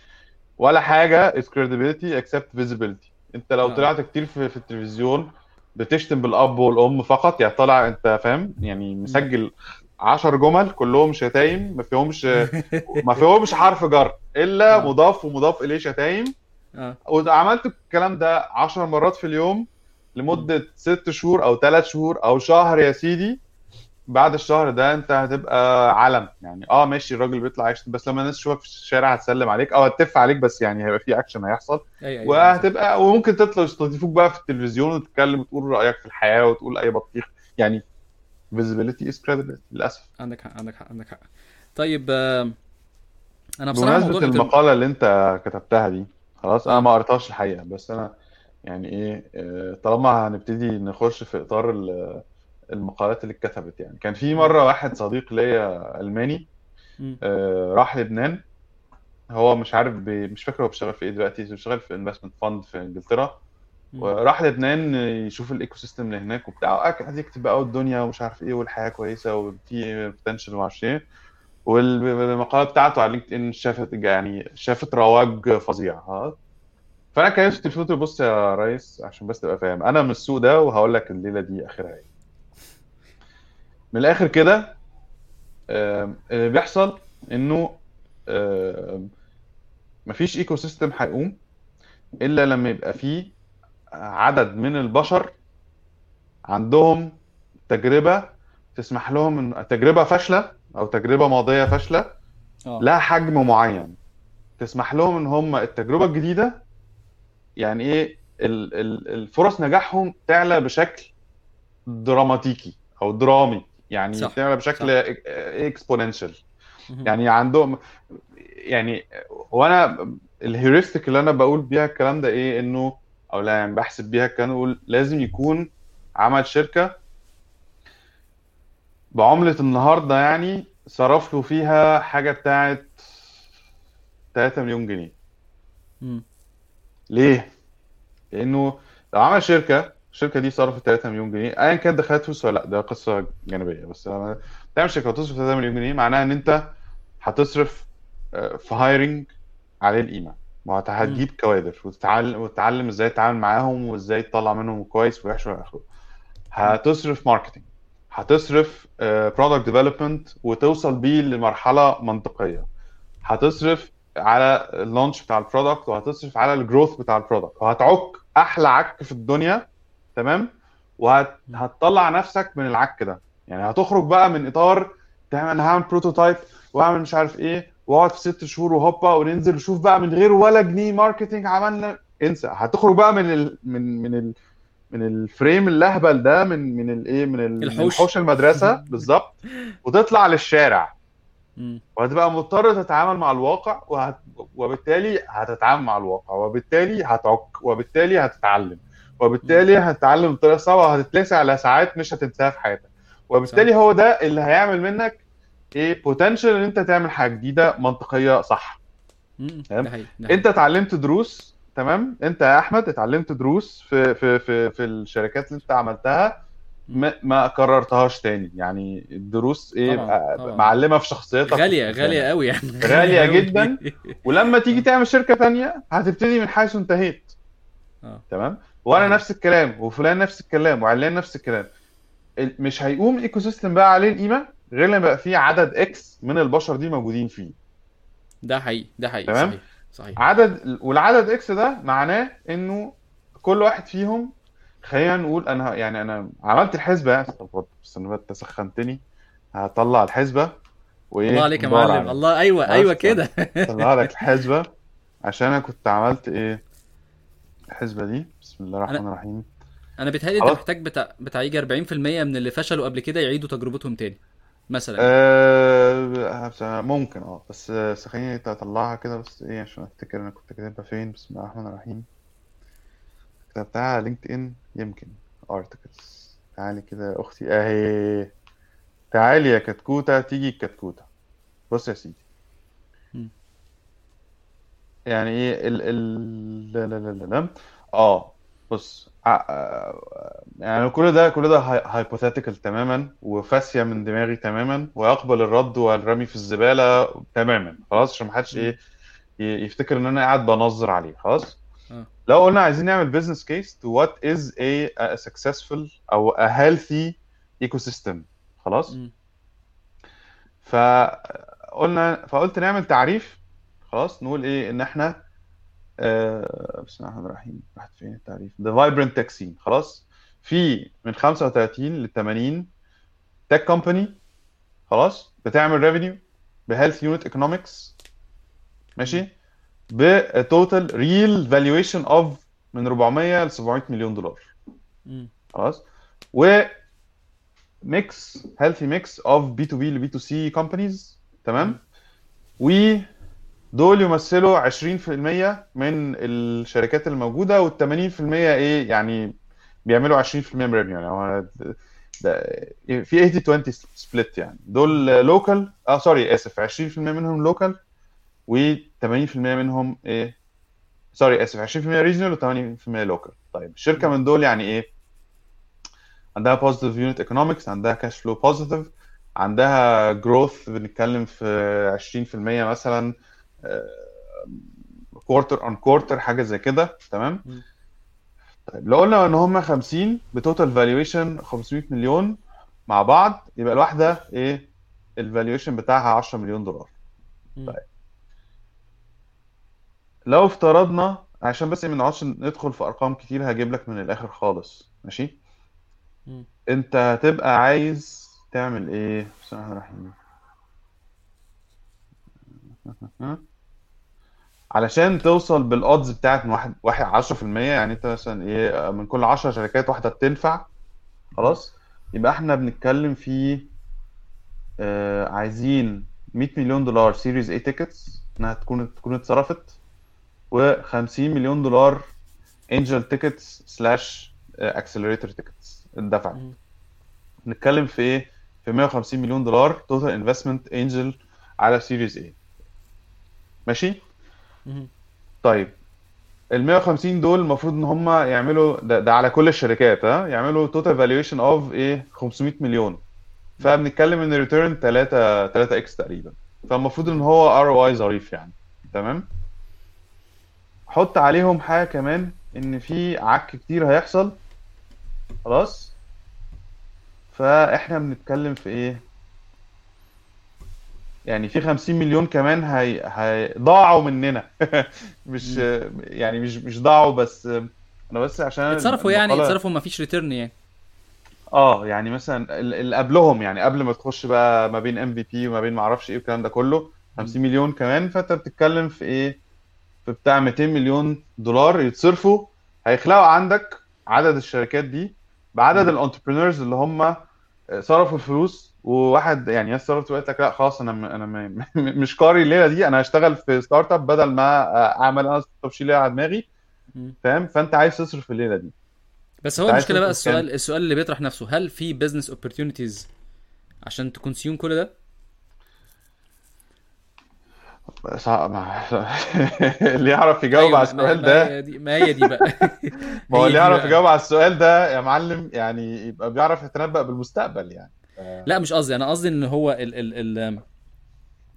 ولا حاجة is credibility except visibility. أنت لو آه. طلعت كتير في, في التلفزيون بتشتم بالأب والأم فقط يعني طالع أنت فاهم؟ يعني. مسجل عشر جمل كلهم شتايم ما فيهمش ما فيهمش حرف جر إلا آه. مضاف ومضاف إليه شتايم. وعملت الكلام ده 10 مرات في اليوم مم. لمدة ست شهور أو ثلاث شهور أو شهر يا سيدي. بعد الشهر ده أنت هتبقى علم. يعني أه ماشي الراجل بيطلع يشتم بس لما الناس تشوفك في الشارع هتسلم عليك. أو هتتف عليك بس يعني هيبقى في أكشن هيحصل. أيوه صح وهتبقى وممكن تطلع يستضيفوك بقى في التلفزيون وتتكلم وتقول رأيك في الحياة وتقول أي بطيخ. يعني visibility is credibility للأسف. عندك حق عندك حق عندك حق. طيب آه، أنا بصراحة الانتر المقالة اللي أنت كتبتها دي خلاص أنا ما آه قريتهاش الحقيقة بس أنا يعني إيه آه، طالما هنبتدي نخش في إطار ال- المقالات اللي اتكتبت يعني. كان في. مرة واحد صديق ليا ألماني مم. آه، راح لبنان. هو مش عارف بي... مش فاكر هو بيشتغل في إيه دلوقتي بيشتغل في investment fund في إنجلترا. مم. وراح لبنان يشوف ال ecosystem اللي هناك وبتاع. عايز يكتب بقى الدنيا ومش عارف إيه والحياة كويسة وفي potential وما أعرفش إيه. والمقالة بتاعته على LinkedIn شافت يعني شافت رواج فظيع. ها؟ فأنا كلمت التليفون قلت له بص يا ريس عشان بس تبقى فاهم. أنا من السوق ده وهقول لك الليلة دي آخرها إيه. من الآخر كده اللي بيحصل إنه مفيش ecosystem هيقوم إلا لما يبقى فيه عدد من البشر عندهم تجربة تسمح لهم إن تجربة فاشلة أو تجربة ماضية فاشلة آه. لها حجم معين. تسمح لهم إن هم التجربة الجديدة يعني إيه ال- ال- الفرص نجاحهم تعلى بشكل دراماتيكي أو درامي. يعني صح بشكل exponential. يعني عندهم يعني وأنا ال heuristic اللي أنا بقول بيها الكلام ده إيه إنه أو لا يعني بحسب بيها الكلام أقول لازم يكون عمل شركة بعملة النهاردة يعني صرف له فيها حاجة بتاعت 3 مليون جنيه مم. ليه؟ لأنه لو عمل شركة الشركة دي صرفت 3 مليون جنيه أيا كانت دخلت فلوس ولا لأ ده قصة جانبية بس لما تعمل شركة وتصرف 3 مليون جنيه معناها إن أنت هتصرف آه، في hiring عليه القيمة وهت- مم. هتجيب كوادر وتتعلم وتتعلم إزاي تتعامل معاهم وإزاي تطلع منهم كويس ووحش والى اخره. هتصرف marketing هتصرف product development وتوصل بيه لمرحلة منطقية هتصرف على ال launch بتاع ال product وهتصرف على ال growth بتاع ال product وهتعك أحلى عك في الدنيا تمام؟ وهتطلع نفسك من العك ده. يعني هتخرج بقى من إطار تعمل أنا هعمل prototype واعمل مش عارف إيه واقعد في ست شهور وهوبا وننزل نشوف بقى من غير ولا جنيه marketing عملنا. انسى. هتخرج بقى من ال... من من ال... من ال frame اللهبل ده من من الايه من ال- من الحوش. حوش المدرسة. بالظبط. وتطلع للشارع. وهتبقى مضطر تتعامل مع الواقع وهت... وبالتالي هتتعامل مع الواقع وبالتالي هتعك وبالتالي هتتعلم. وبالتالي هتتعلم بطريقة صعبة وهتتلسع على ساعات مش هتنساها في حياتك. وبالتالي هو ده اللي هيعمل منك إيه بوتنشال إن أنت تعمل حاجة جديدة منطقية صح. تمام؟ أنت اتعلمت دروس تمام؟ أنت يا أحمد اتعلمت دروس في في في في الشركات اللي أنت عملتها ما, ما كررتهاش تاني. يعني الدروس إيه؟ طبعاً، بقى طبعاً. معلمة في شخصيتك. غالية غالية قوي يعني. غالية أوي. جداً. ولما تيجي تعمل شركة تانية هتبتدي من حيث انتهيت. آه. تمام؟ وأنا أيوة. نفس الكلام وفلان نفس الكلام وعلان نفس الكلام ال- مش هيقوم ال ecosystem بقى عليه القيمة غير لما يبقى فيه عدد X من البشر دي موجودين فيه ده حقيقي ده حقيقي تمام؟ صحيح صحيح عدد والعدد X ده معناه إنه كل واحد فيهم خلينا نقول أنا يعني أنا عملت الحسبة يعني طب بس أنت سخنتني هطلع الحسبة وإيه الله عليك يا معلم. الله أيوه أيوه. كده طلع لك الحسبه عشان أنا كنت عملت إيه الحسبة دي. بسم الله الرحمن الرحيم. أنا بيتهيألي أنت. محتاج بتاع بتاع يجي 40% من اللي فشلوا قبل كده يعيدوا تجربتهم تاني مثلا. أه ممكن آه بس بس خليني أطلعها كده بس إيه عشان أفتكر أنا كنت كاتبها فين. بسم الله الرحمن الرحيم. كتبتها على لينكد ان يمكن. articles تعالي كده يا أختي. أهي. تعالي يا كتكوتة تيجي الكتكوتة بص يا سيدي. يعني إيه ال ال لا لا لا لا آه بص آه، يعني كل ده كل ده hypothetical تماما وفاسية من دماغي تماما ويقبل الرد والرمي في الزبالة تماما. خلاص؟ عشان محدش إيه ي- يفتكر إن أنا قاعد بنظر عليه. خلاص؟ آه. لو قلنا عايزين نعمل business case to what is a, successful أو a healthy ecosystem. خلاص؟ مم. فقلنا فقلت نعمل تعريف خلاص نقول إيه إن إحنا آه بسم الله الرحمن الرحيم. راحت فين التعريف؟ The vibrant tech scene خلاص. في من 35 ل 80 tech company خلاص. بتعمل revenue ب healthy unit economics ماشي؟ ب total real valuation of من 400 ل 700 مليون دولار. خلاص. و mix healthy mix of B2B ل B2C companies تمام؟ ودول يمثلوا 20% من الشركات الموجودة وال 80% إيه يعني بيعملوا 20% من ال revenue يعني في 80 20 split يعني. دول local آه sorry آسف 20% منهم local و80% منهم إيه sorry آسف 20% regional و80% local طيب الشركة من دول يعني إيه؟ عندها positive unit economics عندها cash flow positive عندها growth بنتكلم في 20% مثلا quarter on quarter حاجة زي كده تمام. طيب لو قلنا إن هم 50 ب total valuation 500 مليون مع بعض يبقى الواحدة إيه ال valuation بتاعها 10 مليون دولار. طيب. لو افترضنا عشان بس ما نقعدش ندخل في أرقام كتير هجيب لك من الآخر خالص ماشي مم. أنت هتبقى عايز تعمل إيه بسم الله الرحمن الرحيم علشان توصل بال odds بتاعت من واحد واحد 10% يعني انت مثلا إيه من كل 10 شركات واحدة بتنفع خلاص يبقى إحنا بنتكلم في آه عايزين 100 مليون دولار series A tickets انها تكون تكون اتصرفت و50 مليون دولار angel tickets slash accelerator tickets اتدفعت مم. نتكلم في إيه في 150 مليون دولار total investment angel على series A ماشي. طيب ال 150 دول المفروض إن هم يعملوا ده, ده على كل الشركات ها؟ يعملوا total valuation of إيه؟ 500 مليون. فبنتكلم إن return 3 3 X تقريبا. فالمفروض إن هو ROI ظريف يعني. تمام؟ حط عليهم حاجة كمان إن في عك كتير هيحصل. خلاص؟ فإحنا بنتكلم في إيه؟ يعني في 50 مليون كمان هي... هي... ضاعوا مننا مش. يعني مش مش ضاعوا بس أنا بس عشان اتصرفوا يعني اتصرفوا ما فيش return يعني آه يعني مثلا ال- اللي قبلهم يعني قبل ما تخش بقى ما بين MVP وما بين ما أعرفش إيه والكلام ده كله مم. 50 مليون كمان فأنت بتتكلم في إيه في بتاع 200 مليون دولار يتصرفوا هيخلقوا عندك عدد الشركات دي بعدد. ال entrepreneurs اللي هم صرفوا الفلوس وواحد يعني ناس صرفت وقالت لك لا خلاص أنا م- أنا م- مش قاري الليلة دي أنا هشتغل في startup بدل ما أعمل أنا startup شيل على دماغي. فاهم؟ فأنت عايز تصرف الليلة دي. بس هو المشكلة بقى السؤال السؤال اللي بيطرح نفسه هل في business opportunities عشان ت consume كل ده؟ صعب. ما... اللي يعرف يجاوب على ما, ما, السؤال ما ده. هي دي ما هي دي بقى. ما هو اللي يعرف يجاوب على السؤال ده يا معلم يعني يبقى بيعرف يتنبأ بالمستقبل يعني. لا مش قصدي. أنا قصدي إن هو ال ال ال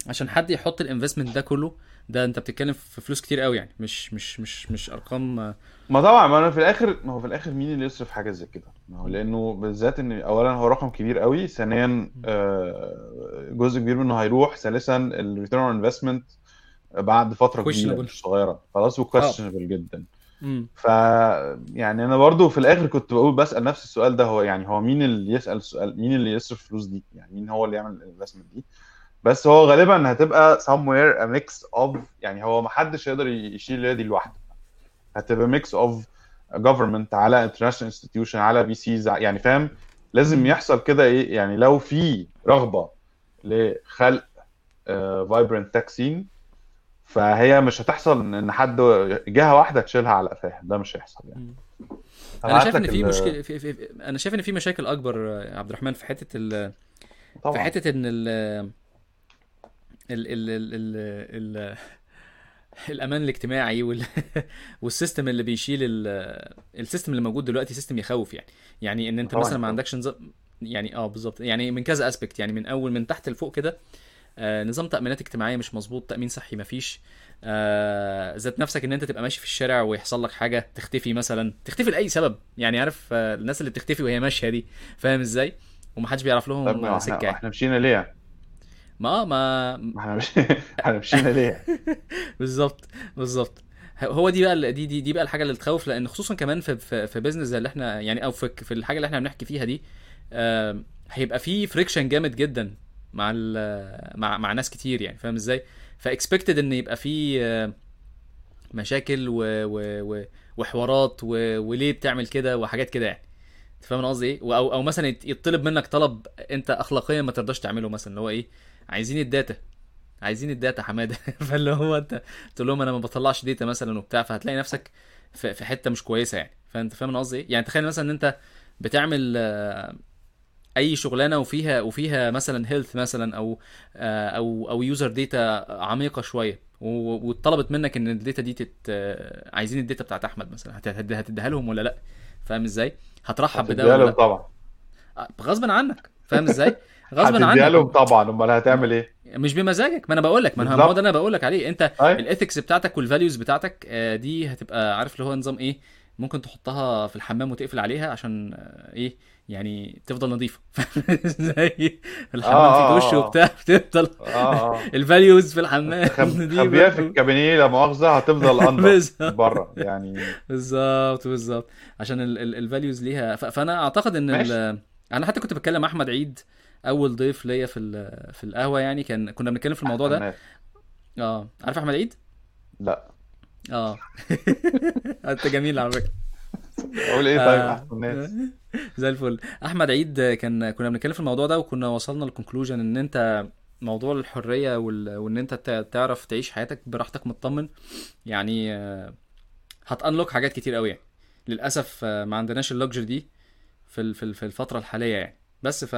عشان حد يحط ال investment ده كله ده أنت بتتكلم في فلوس كتير قوي يعني. مش مش مش مش أرقام. ما طبعا ما أنا في الآخر ما هو في الآخر مين اللي يصرف حاجة زي كده؟ ما هو لأنه بالذات إن اولا هو رقم كبير قوي ثانيا آه، جزء كبير منه هيروح ثالثا ال return on investment بعد فترة كبيرة مش صغيرة. خلاص و questionable جدا. امم ف يعني أنا برضو في الآخر كنت بقول بسأل نفس السؤال ده هو يعني هو مين اللي يسأل السؤال مين اللي يصرف الفلوس دي؟ يعني مين هو اللي يعمل ال investment دي؟ بس هو غالبا هتبقى somewhere a mix of يعني هو ما حدش يقدر يشيل الليلة دي لوحده. هتبقى mix of government على international institution على VCs يعني فاهم؟ لازم يحصل كده إيه؟ يعني لو في رغبة لخلق vibrant tech scene فهي مش هتحصل ان حد جهة واحدة تشيلها على قفاها. ده مش هيحصل يعني. أنا شايف إن في. مشكله في, في, في أنا شايف إن في مشاكل أكبر يا عبد الرحمن في حتة ال في حتة إن ال ال ال ال الأمان الاجتماعي وال وال system اللي بيشيل ال ال system اللي موجود دلوقتي system يخوف يعني. يعني إن أنت مثلا ما عندكش نظام يعني آه بالظبط يعني من كذا aspect يعني من أول من تحت لفوق كده آه نظام تأمينات اجتماعية مش مظبوط تأمين صحي مفيش آه ذات نفسك إن أنت تبقى ماشي في الشارع ويحصل لك حاجة تختفي مثلا تختفي لأي سبب. يعني عارف آه الناس اللي بتختفي وهي ماشية دي فاهم إزاي؟ ومحدش بيعرف لهم سكة يعني. إحنا مشينا ليه؟ ما ما ما إحنا مش... إحنا مشينا ليه؟ بالظبط بالظبط. هو دي بقى دي دي دي بقى الحاجة اللي تخوف لأن خصوصا كمان في في, في business زي اللي إحنا يعني أو في في الحاجة اللي إحنا بنحكي فيها دي هيبقى في friction جامد جدا مع مع مع ناس كتير يعني فاهم إزاي؟ ف expected إن يبقى في آه، مشاكل و و و وحوارات و وليه بتعمل كده وحاجات كده يعني. أنت فاهم أنا قصدي إيه؟ أو أو مثلا يطلب منك طلب أنت اخلاقيا ما ترضاش تعمله مثلا اللي هو إيه؟ عايزين ال data عايزين ال data حمادة. فاللي هو انت تقول لهم أنا ما بطلعش data مثلا وبتاع فهتلاقي نفسك في حتة مش كويسة يعني. فانت فاهم أنا قصدي إيه؟ يعني تخيل مثلا إن انت بتعمل آه، أي شغلانة وفيها وفيها مثلا health مثلا أو آه، أو أو user data عميقة شوية واتطلبت منك إن ال data دي تت آه، عايزين ال data بتاعت أحمد مثلا هت- هت- هتديها لهم ولا لأ؟ فاهم إزاي؟ هترحب بده ولا طبعا. غصبا عنك. فاهم إزاي؟ غصبا هتديها عنك لهم طبعا. أمال هتعمل إيه؟ مش بمزاجك. ما أنا بقول لك ما ما هو ده أنا بقول لك عليه. أنت أي. ال ethics بتاعتك وال values بتاعتك آه، دي هتبقى عارف اللي هو نظام إيه ممكن تحطها في الحمام وتقفل عليها عشان آه، إيه يعني تفضل نظيفة. زي الحمام فيه دش آه آه. وبتاع بتفضل آه ال values في الحمام. تخبيها في الكابينية لا مؤاخذة هتفضل بالظبط. بره يعني. بالظبط بالظبط. عشان ال values ليها. فأنا أعتقد إن. أنا حتى كنت بتكلم مع أحمد عيد أول ضيف ليا في. في القهوة يعني كان كنا بنتكلم في الموضوع ده. آه. عارف أحمد عيد؟ لا. آه. أنت جميل على فكرة. أقول إيه طيب؟ آه. احسن زي الفل. أحمد عيد كان كنا بنتكلم في الموضوع ده وكنا وصلنا لل conclusion إن أنت موضوع الحرية وال... وإن أنت تع- تعرف تعيش حياتك براحتك مطمن يعني آه، هت unlock حاجات كتير قوي يعني. للأسف آه، ما عندناش ال luxury دي في في الفترة الحالية يعني. بس ف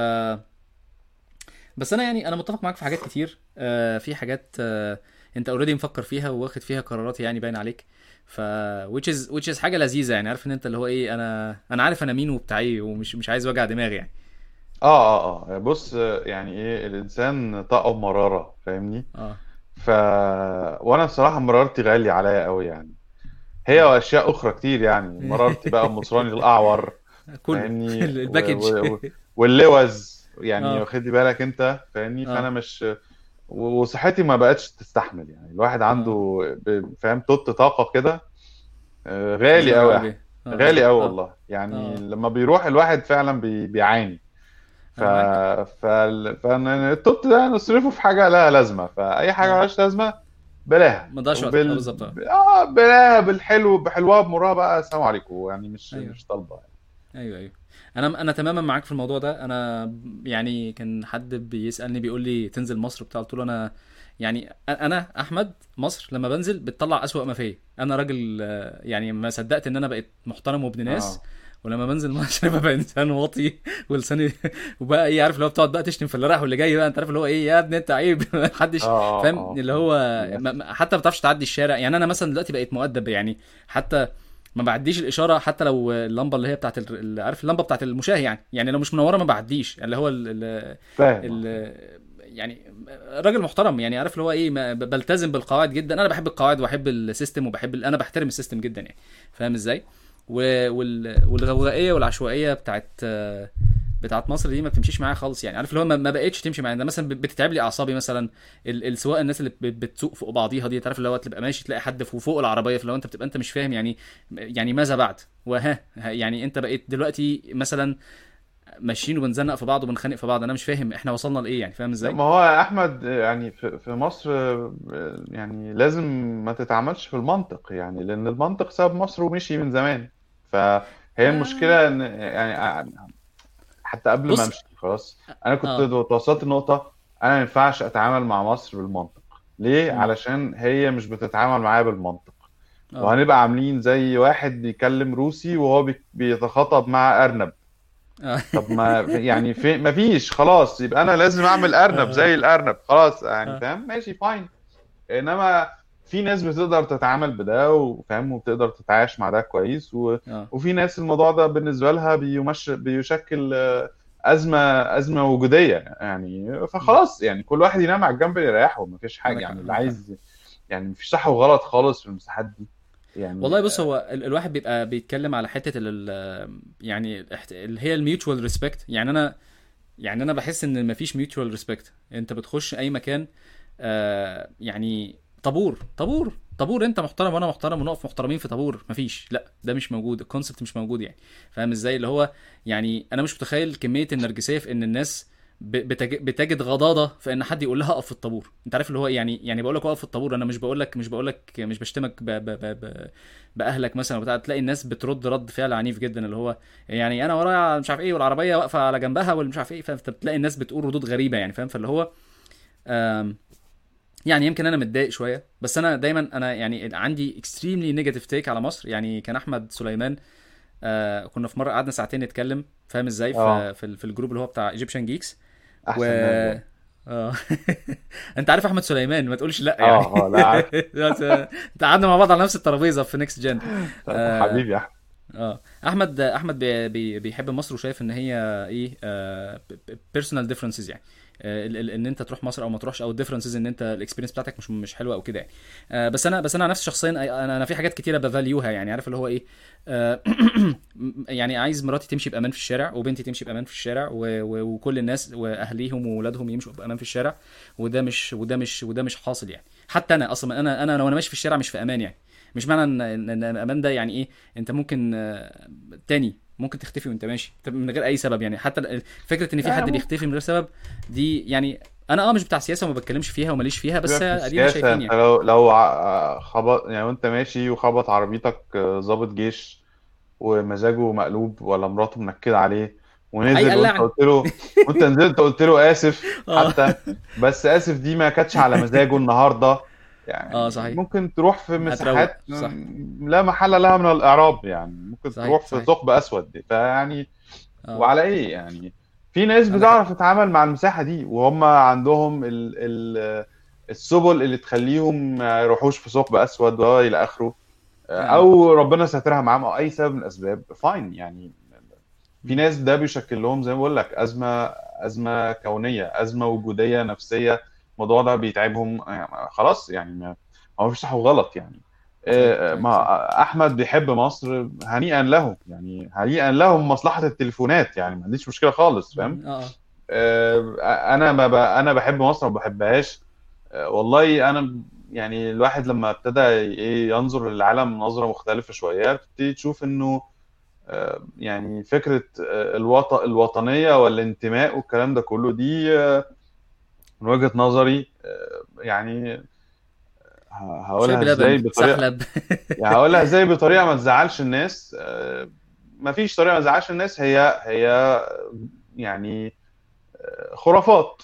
بس أنا يعني أنا متفق معاك في حاجات كتير. آه، في حاجات آه، أنت already مفكر فيها واخد فيها قرارات يعني باين عليك. ف which is which is حاجة لذيذة يعني. عارف إن أنت اللي هو إيه أنا أنا عارف أنا مين وبتاع إيه ومش مش عايز وجع دماغي يعني. آه آه آه. بص يعني إيه الإنسان طاقة ومرارة فاهمني؟ آه. ف وأنا بصراحة مرارتي غالية عليا قوي يعني. هي واشياء أخرى كتير يعني. مرارتي بقى مصراني الأعور كله. فاهمني؟ ال package. و- و- واللوز. يعني آه. واخد لي بالك انت فاهمني؟ فأنا آه مش وصحتي ما بقتش تستحمل يعني. الواحد عنده ب- فاهم؟ total طاقة كده آه، غالي قوي غالي قوي آه. والله. يعني لما بيروح الواحد فعلا بي... بيعاني. ف ف فالتوت ده نصرفه في حاجة لها لازمة. فأي حاجة آه. ملهاش لازمة بلاها. وقتك. آه وبال بالظبط. آه. آه بلاها بالحلو بحلوها بمرها بقى السلام عليكم. يعني مش أيوه. مش طالبة أيوه أيوه. أنا أنا تماما معاك في الموضوع ده. أنا يعني كان حد بيسألني بيقول لي تنزل مصر بتاع قلت له أنا يعني أنا أحمد مصر لما بنزل بتطلع أسوأ ما فيا. أنا راجل آه، يعني ما صدقت إن أنا بقيت محترم وابن ناس آه. ولما بنزل مصر ببقى إنسان واطي ولساني وبقى إيه عارف اللي هو بتقعد بقى تشتم في اللي رايح واللي جاي بقى. أنت عارف اللي هو إيه يا ابني أنت عيب. محدش آه آه فاهم آه. اللي هو حتى ما بتعرفش تعدي الشارع. يعني أنا مثلا دلوقتي بقيت مؤدب يعني حتى ما بعديش الإشارة حتى لو اللمبة اللي هي بتاعت ال- عارف اللمبة بتاعت المشاه يعني. يعني لو مش منوره ما بعديش. اللي هو ال ال فاهم. آه ال يعني راجل محترم يعني عارف اللي هو إيه بلتزم بالقواعد جدا. أنا بحب القواعد وأحب ال system وبحب أنا بحترم ال system جدا يعني. فاهم إزاي؟ والغوغائية والعشوائية بتاعت بتاعت مصر دي ما بتمشيش معايا خالص يعني. عارف اللي هو ما ما بقتش تمشي معايا. ده مثلا بتتعب لي اعصابي مثلا. ال- السواقه الناس اللي بت- بتسوق فوق بعضيها دي تعرف اللي هو تبقى ماشي تلاقي حد فوق فوق العربية. فلو انت بتبقى انت مش فاهم يعني يعني ماذا بعد؟ وها ها- يعني انت بقيت دلوقتي مثلا ماشيين وبنزنق في بعض وبنخانق في بعض. أنا مش فاهم إحنا وصلنا لإيه يعني فاهم إزاي؟ ما هو يا أحمد يعني في في مصر يعني لازم ما تتعاملش في المنطق يعني لأن المنطق ساب مصر ومشي من زمان. فهي آه. المشكلة إن يعني حتى قبل ما بص امشي خلاص؟ أنا كنت آه. توصلت لنقطه أنا ما ينفعش أتعامل مع مصر بالمنطق. ليه. علشان هي مش بتتعامل معايا بالمنطق. آه. وهنبقى عاملين زي واحد بيكلم روسي وهو بي- بيتخاطب مع أرنب. آه. طب ما يعني في ما فيش خلاص يبقى أنا لازم أعمل أرنب آه. زي الأرنب خلاص يعني آه. فاهم؟ ماشي fine إنما في ناس بتقدر تتعامل بده وفاهم وبتقدر تتعايش مع ده كويس و... آه. وفي ناس الموضوع ده بالنسبة لها بيمش... بيشكل آه، أزمة أزمة وجودية يعني. فخلاص يعني كل واحد ينام على الجنب اللي يريحه مفيش عندك حق يعني اللي عايز يعني مفيش صح وغلط خالص في المساحات دي يعني. والله بص هو ال- الواحد بيبقى بيتكلم على حتة ال يعني اللي هي ال mutual respect. يعني أنا يعني أنا بحس إن مفيش mutual respect. أنت بتخش أي مكان آه يعني طابور طابور طابور انت محترم وأنا محترم ونقف محترمين في طابور مفيش لا ده مش موجود الكونسبت مش موجود يعني فاهم إزاي اللي هو يعني أنا مش متخيل كمية النرجسية في ان الناس بتجد غضاضة في ان حد يقول لها اقف في الطابور انت عارف اللي هو؟ يعني يعني بقول لك اقف في الطابور أنا مش بقول لك مش بقول لك مش بشتمك ب ب ب ب بأهلك مثلا وبتاع تلاقي الناس بترد رد فعل عنيف جدا اللي هو يعني أنا ورايا مش عارف إيه والعربية واقفة على جنبها واللي مش عارف إيه فانت بتلاقي الناس بتقول ردود غريبة يعني فاهم فاللي هو آم، يعني يمكن أنا متضايق شوية بس أنا دايما أنا يعني عندي extremely negative take على مصر. يعني كان أحمد سليمان آه كنا في مرة قعدنا ساعتين نتكلم فاهم إزاي؟ آه. في في, في الجروب اللي هو بتاع Egyptian Geeks و ناس دول آه. أنت عارف أحمد سليمان ما تقولش لأ يعني. آه لا عارف. بس، آه، انت قعدنا مع بعض على نفس الترابيزة في Next Gen آه حبيبي يا أحمد. آه. أحمد أحمد بي بي بيحب مصر وشايف إن هي إيه personal differences يعني. آه، ان انت تروح مصر أو ما تروحش أو ال differences ان انت ال experience بتاعتك مش مش حلوة أو كده يعني. آه، بس أنا بس أنا نفسي شخصيا أنا أنا في حاجات كتيرة ب value ها يعني عارف اللي هو إيه؟ آه، يعني عايز مراتي تمشي بأمان في الشارع وبنتي تمشي بأمان في الشارع وكل الناس وأهليهم واولادهم يمشوا بأمان في الشارع وده مش وده مش وده مش حاصل يعني. حتى أنا أصلا أنا أنا لو أنا ماشي في الشارع مش في أمان يعني. مش معنى إن أمان ده يعني إيه؟ أنت ممكن آه، تاني ممكن تختفي وانت ماشي. من غير أي سبب يعني. حتى فكرة إن في حد بيختفي من غير سبب دي يعني أنا آه مش بتاع سياسة وما بتكلمش فيها وماليش فيها بس ادينا شايفين أنت يعني لو لو خبط يعني وانت ماشي وخبط عربيتك آه، ضابط جيش ومزاجه مقلوب ولا مراته منكدة عليه ونزل وانت قلت له وانت نزلت قلت له آسف آه. حتى. بس آسف دي ما كانتش على مزاجه النهارده. آه يعني صحيح. ممكن تروح في مساحات لا محل لها من الإعراب يعني. ممكن صحيح تروح في ثقب أسود. فيعني آه. وعلى إيه يعني؟ في ناس بتعرف تتعامل مع المساحة دي وهم عندهم ال ال السبل اللي تخليهم ما يروحوش في ثقب أسود والى آخره. آه أو ربنا ساترها معاهم أو أي سبب من الأسباب. fine يعني. في ناس ده بيشكل لهم زي ما بقول لك أزمة أزمة كونية أزمة وجودية نفسية. الموضوع ده بيتعبهم يعني خلاص يعني ما هو مفيش صح وغلط يعني. آه، صحيح ما صح. أحمد بيحب مصر هنيئا له يعني هنيئا له من مصلحة التليفونات يعني ما عنديش مشكلة خالص فاهم؟ آه. آه آه، أنا ما ب... أنا بحب مصر ما بحبهاش. آه، والله أنا يعني الواحد لما ابتدى إيه ينظر للعالم نظرة مختلفة شوية بتبتدي تشوف إنه آه، يعني فكرة آه، الوطن الوطنية والانتماء والكلام ده كله دي آه، من وجهة نظري آه، يعني ه- شاي هقولها إزاي بطريقه يعني هقولها إزاي بطريقة ما تزعلش الناس. آه، مفيش طريقة ما تزعلش الناس هي هي يعني خرافات.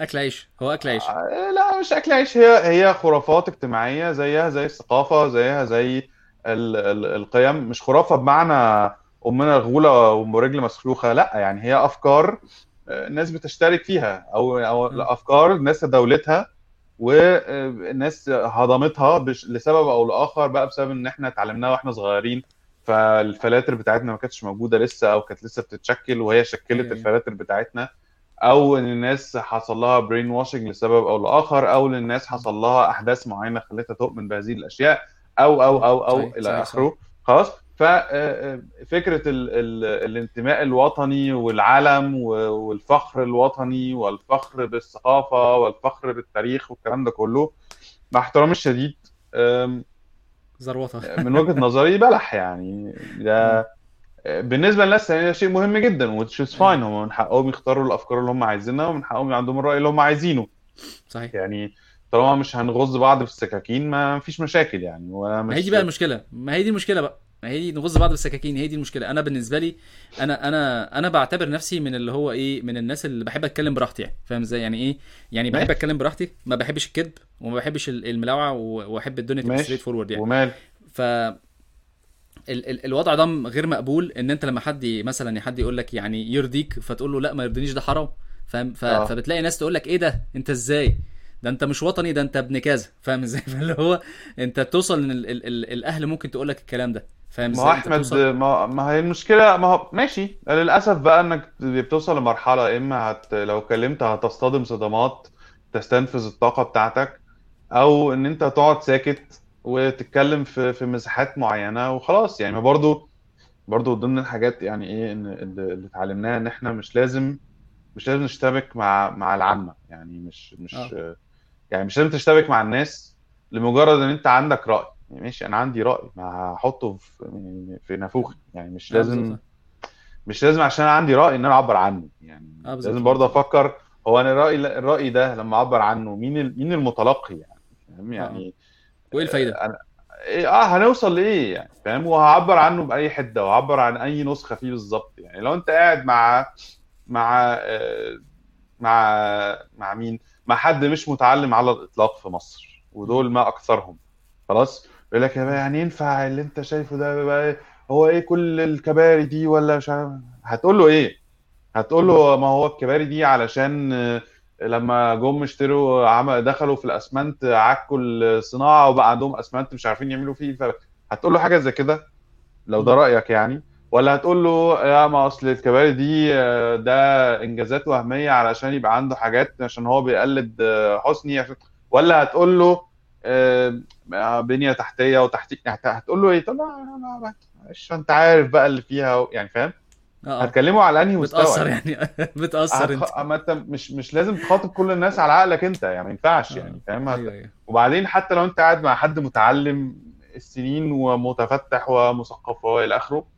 أكل عيش هو أكل عيش. آه، لا مش أكل عيش هي هي خرافات اجتماعية زيها زي الثقافة زيها زي ال ال القيم. مش خرافة بمعنى أمنا غولة وام رجل مسلوخة لا يعني هي أفكار آه، الناس بتشترك فيها أو أو م. افكار الناس تداولتها والناس هضمتها بش- لسبب أو لآخر بقى بسبب إن إحنا اتعلمناها وإحنا صغيرين. فال filters بتاعتنا ما كانتش موجودة لسه أو كانت لسه بتتشكل وهي شكلت ال filters بتاعتنا. أو إن الناس حصل لها brain washing لسبب أو لآخر أو إن الناس حصل لها أحداث معينة خلتها تؤمن بهذه الأشياء أو أو. أو أو صحيح إلى آخره. خلاص؟ ففكره ال ال الانتماء الوطني والعلم والفخر الوطني والفخر بالثقافة والفخر بالتاريخ والكلام ده كله مع احترامي الشديد أم، زروطه من وجهة نظري بلح يعني. ده بالنسبة للناس يعني ده شيء مهم جدا is fine أيوه هم من حقهم يختاروا الأفكار اللي هم عايزينها ومن حقهم عندهم الرأي اللي هم عايزينه. صحيح. يعني طالما مش هنغز بعض في السكاكين ما فيش مشاكل يعني ولا ما هي دي مش بقى المشكلة. ما هي دي المشكلة بقى. ما هي دي نغز بعض بالسكاكين هي دي المشكلة. أنا بالنسبة لي أنا أنا أنا بعتبر نفسي من اللي هو إيه من الناس اللي بحب أتكلم براحتي يعني. فاهم إزاي؟ يعني إيه؟ يعني بحب أتكلم براحتي ما بحبش الكذب وما بحبش ال- الملاوعة وأحب الدنيا تبقى straightforward يعني. ومال. ف ال ال الوضع ده غير مقبول إن أنت لما حد مثلا حد يقول لك يعني يرضيك فتقول له لأ ما يرضينيش ده حرام. فاهم؟ ف- آه. فبتلاقي ناس تقول لك إيه ده؟ أنت إزاي؟ ده انت مش وطني ده انت ابن كذا. فاهم إزاي؟ فاللي هو انت توصل ان ال ال ال الاهل ممكن تقول لك الكلام ده. فاهم ما إزاي؟ انت أحمد ما, ما هي المشكلة ما هو ماشي. للأسف بقى إنك بتوصل لمرحلة إما هت لو اتكلمت هتصطدم صدمات تستنفذ الطاقة بتاعتك أو إن أنت تقعد ساكت وتتكلم في في مساحات معينة وخلاص. يعني ما برضو برضو ضمن الحاجات يعني إيه إن اللي اتعلمناها إن إحنا مش لازم مش لازم نشتبك مع مع العامة. يعني مش مش آه. يعني مش لازم تشتبك مع الناس لمجرد إن أنت عندك رأي. يعني ماشي أنا عندي رأي ما هحطه في يعني في نافوخي. يعني مش لازم مش لازم عشان أنا عندي رأي إن أنا أعبر عنه. يعني بالظبط لازم برضه أفكر هو أنا الرأي الرأي ده لما أعبر عنه مين مين المتلقي يعني؟ فاهم؟ آه. آه يعني وإيه الفايدة؟ أنا إيه آه هنوصل لإيه يعني؟ فاهم؟ وهعبر عنه بأي حدة وهعبر عن أي نسخة فيه بالظبط. يعني لو أنت قاعد مع مع آه، مع مع مين؟ مع حد مش متعلم على الإطلاق في مصر. ودول ما أكثرهم. خلاص؟ يقول لك يا يعني ينفع اللي أنت شايفه ده بقى هو إيه كل الكباري دي ولا مش عارف؟ هتقول له إيه؟ هتقول له ما هو الكباري دي علشان آه، لما جم اشتروا عمل دخلوا في الأسمنت عكوا الصناعة وبقى عندهم أسمنت مش عارفين يعملوا فيه. هتقول له حاجة زي كده؟ لو ده. رأيك يعني. ولا هتقول له يا ما أصل الكباري دي آه، ده إنجازات وهمية علشان يبقى عنده حاجات عشان هو بيقلد آه، حسني عشان ولا هتقول له آه، بنية تحتية وتحتيه يعني هتقول له إيه؟ آه، معلش أنت عارف بقى اللي فيها يعني فاهم؟ آه آه هتكلمه على أنهي مستوى بتأثر يعني بتأثر أنت. أما أنت مش مش لازم تخاطب كل الناس على عقلك أنت يعني ما ينفعش يعني فاهم. أيوه أيوه وبعدين حتى لو أنت قاعد مع حد متعلم السنين ومتفتح ومثقف وإلى آخره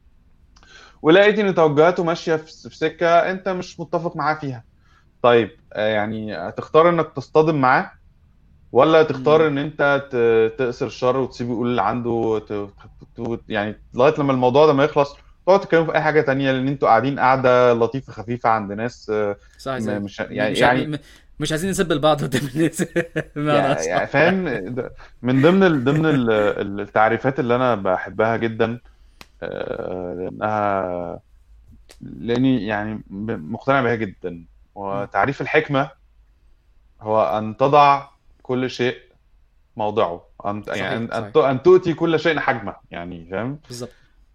ولقيت ان توجهاته ماشية في سكة انت مش متفق معاه فيها طيب آه، يعني هتختار انك تصطدم معاه ولا تختار. ان انت تقصر الشر وتسيبه يقول اللي عنده. يعني لغاية لما الموضوع ده ما يخلص تقعد تتكلموا في أي حاجة تانية لأن أنتوا قاعدين قاعدة لطيفة خفيفة عند ناس آه، صح م- زي مش يعني مش يعني مش عايزين نسب البعض قدام الناس يعني يعني فاهم من ضمن ال... ضمن ال- ال- التعريفات اللي أنا بحبها جدا لانها لأني يعني مقتنع بها جدا. وتعريف الحكمة هو أن تضع كل شيء موضعه. ان يعني صحيح ان تؤتي كل شيء حجمه يعني فاهم؟ بالظبط.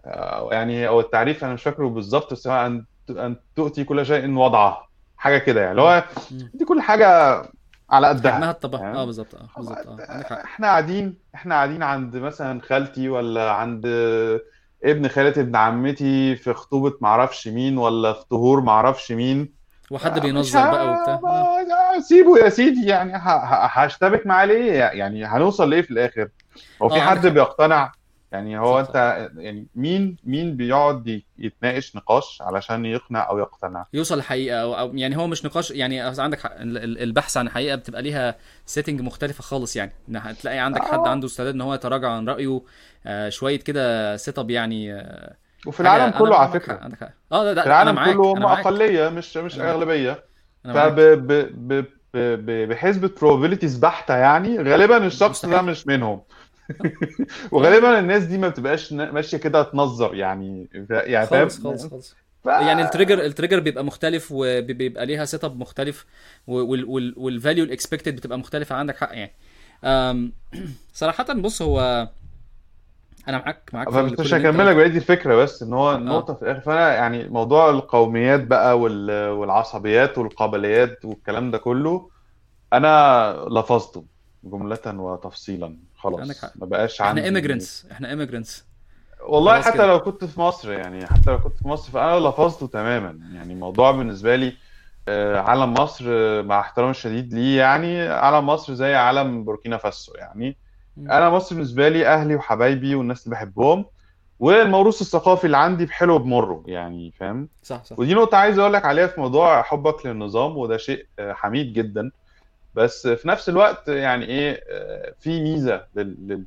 آه، يعني هو التعريف أنا مش فاكره بالظبط بس هو ان أن تؤتي كل شيء وضعه. حاجة كده يعني. اللي. هو. دي كل حاجة على قدها حجمها الطبع. فاهم؟ آه بالظبط. آه بالظبط. آه إحنا قاعدين إحنا قاعدين عند مثلا خالتي ولا عند ابن خالتي ابن عمتي في خطوبة معرفش مين ولا في طهور معرفش مين. وحد مش بينظر بقى وبتاع. ه... ما- سيبه يا سيدي يعني. هشتبك معاه ليه؟ يعني هنوصل ليه في الآخر؟ هو في عندك حد بيقتنع؟ يعني هو صح انت يعني مين مين بيقعد يتناقش نقاش علشان يقنع أو يقتنع؟ يوصل لحقيقة أو, يعني هو مش نقاش يعني عندك حق البحث عن الحقيقة بتبقى ليها setting مختلفة خالص يعني. هتلاقي عندك حد آه. عنده استعداد إن هو يتراجع عن رأيه آه شوية كده set up يعني آه وفي العالم كله على فكرة. عندك حق. آه لا في لا أنا العالم كله هم أقلية مش مش أنا معاك. أغلبية. أنا فب معاك. ب... ب... ب... ب... بحسبة probabilities بحتة يعني غالبا الشخص ده مش منهم. وغالبا الناس دي ما بتبقاش ماشية كده تنظر يعني يعني خالص فاهم؟ خالص خالص ف... يعني ال trigger ال trigger بيبقى مختلف وبيبقى ليها set up مختلف وال value ال expected بتبقى مختلفة عندك حق يعني. أم، صراحة بص هو أنا معاك معاك مش اللي أنت هكمل لك قلته. بقية الفكرة بس إن هو آه. النقطة في الآخر فأنا يعني موضوع القوميات بقى وال... والعصبيات والقبليات والكلام ده كله أنا لفظته جملة وتفصيلا. عندك خلاص حق. ما بقاش إحنا عندي immigrants إحنا immigrants. والله حتى كده. لو كنت في مصر يعني حتى لو كنت في مصر فأنا لفظته تماما. يعني الموضوع بالنسبة لي آه، علم مصر آه، مع احترامي الشديد ليه يعني علم مصر زي علم بوركينا فاسو يعني. أنا مصر بالنسبة لي أهلي وحبايبي والناس اللي بحبهم والموروث الثقافي اللي عندي بحلو بمره يعني فاهم؟ صح صح. ودي نقطة عايز أقول لك عليها في موضوع حبك للنظام وده شيء آه، حميد جدا. بس في نفس الوقت يعني إيه آه، في لل-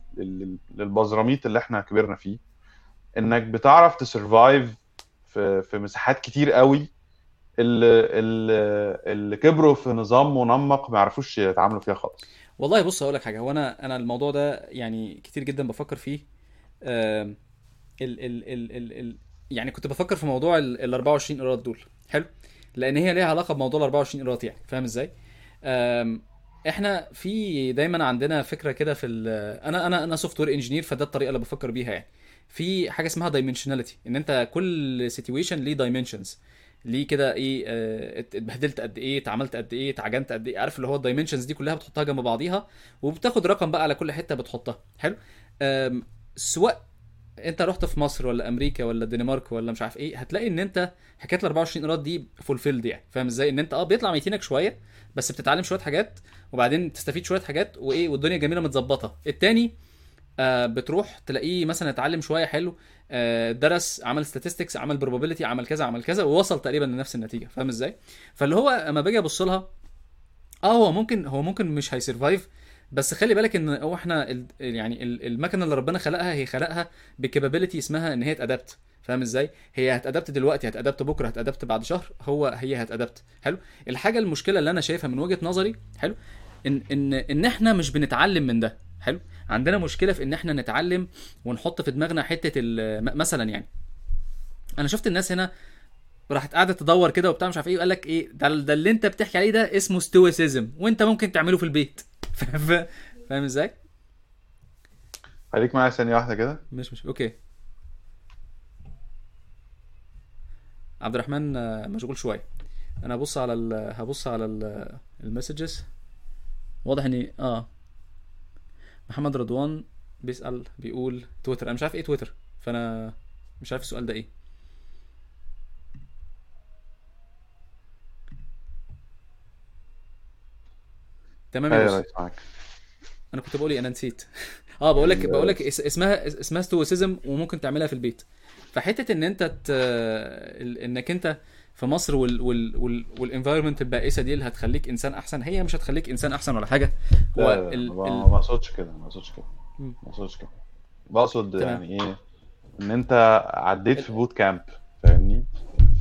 للبزراميط اللي إحنا كبرنا فيه إنك بتعرف تسرفايف في في مساحات كتير قوي اللي اللي كبروا في نظام منمق ما يعرفوش يتعاملوا فيها خالص. والله بص أقول لك حاجة هو أنا أنا الموضوع ده يعني كتير جدا بفكر فيه ال ال ال ال ال يعني كنت بفكر في موضوع ال ال 24 قيراط دول حلو؟ لأن هي ليها علاقة بموضوع ال 24 قيراط يعني فاهم إزاي؟ إحنا في دايما عندنا فكرة كده في أنا أنا أنا software engineer فده الطريقة اللي بفكر بيها يعني. في حاجة اسمها dimensionality ان انت كل situation ليه dimensions ليه كده إيه آه، ات- اتبهدلت قد إيه اتعملت قد إيه اتعجنت قد إيه عارف اللي هو ال dimensions دي كلها بتحطها جنب بعضيها وبتاخد رقم بقى على كل حتة بتحطها. حلو؟ سواء انت رحت في مصر ولا أمريكا ولا الدنمارك ولا مش عارف إيه هتلاقي ان انت حكاية ال 24 قيراط دي fulfilled يعني. فاهم إزاي؟ ان انت آه بيطلع ميتينك شوية بس بتتعلم شوية حاجات وبعدين تستفيد شوية حاجات وإيه والدنيا جميلة متظبطة. التاني آه بتروح تلاقيه مثلا اتعلم شوية حلو آه درس عمل statistics عمل probability عمل كذا عمل كذا ووصل تقريبا لنفس النتيجة. فاهم إزاي؟ فاللي هو أما باجي أبص لها آه هو ممكن هو ممكن مش هيسرفايف بس خلي بالك إن هو إحنا يعني ال- المكنة اللي ربنا خلقها هي خلقها بكابابيلتي اسمها إن هي تأدبت. فاهم إزاي؟ هي هتأدبت دلوقتي هتأدبت بكرة هتأدبت بعد شهر هو هي هتأدبت. حلو؟ الحاجة المشكلة اللي أنا شايفها من وجهة نظري حلو؟ إن إن إن إحنا مش بنتعلم من ده. حلو؟ عندنا مشكلة في إن إحنا نتعلم ونحط في دماغنا حتة مثلا يعني. أنا شفت الناس هنا راحت قاعدة تدور كده وبتاع مش عارف إيه وقال لك إيه ده, ده اللي أنت بتحكي عليه ده اسمه stoicism وأنت ممكن تعمله في البيت. فاهم؟ إزاي؟ خليك معايا ثانية واحدة كده؟ مش مش okay. عبد الرحمن آه، مشغول شوية أنا هبص على ال... هبص على ال... ال messages واضح إني آه. محمد رضوان بيسأل بيقول تويتر. أنا مش عارف إيه تويتر فأنا مش عارف السؤال ده إيه. تمام يا معاك أنا كنت بقول إيه أنا نسيت. آه بقول لك بقول لك اس- اسمها اس- اسمها stoicism وممكن تعملها في البيت. فحتة إن أنت ت... إنك أنت في مصر وال وال وال وال environment البائسة دي اللي هتخليك إنسان أحسن هي مش هتخليك إنسان أحسن ولا حاجة. هو ال... ما ال... ما أقصدش كده ما أقصدش كده. ما أقصدش كده. بقصد يعني إيه؟ إن أنت عديت في boot camp فاهمني؟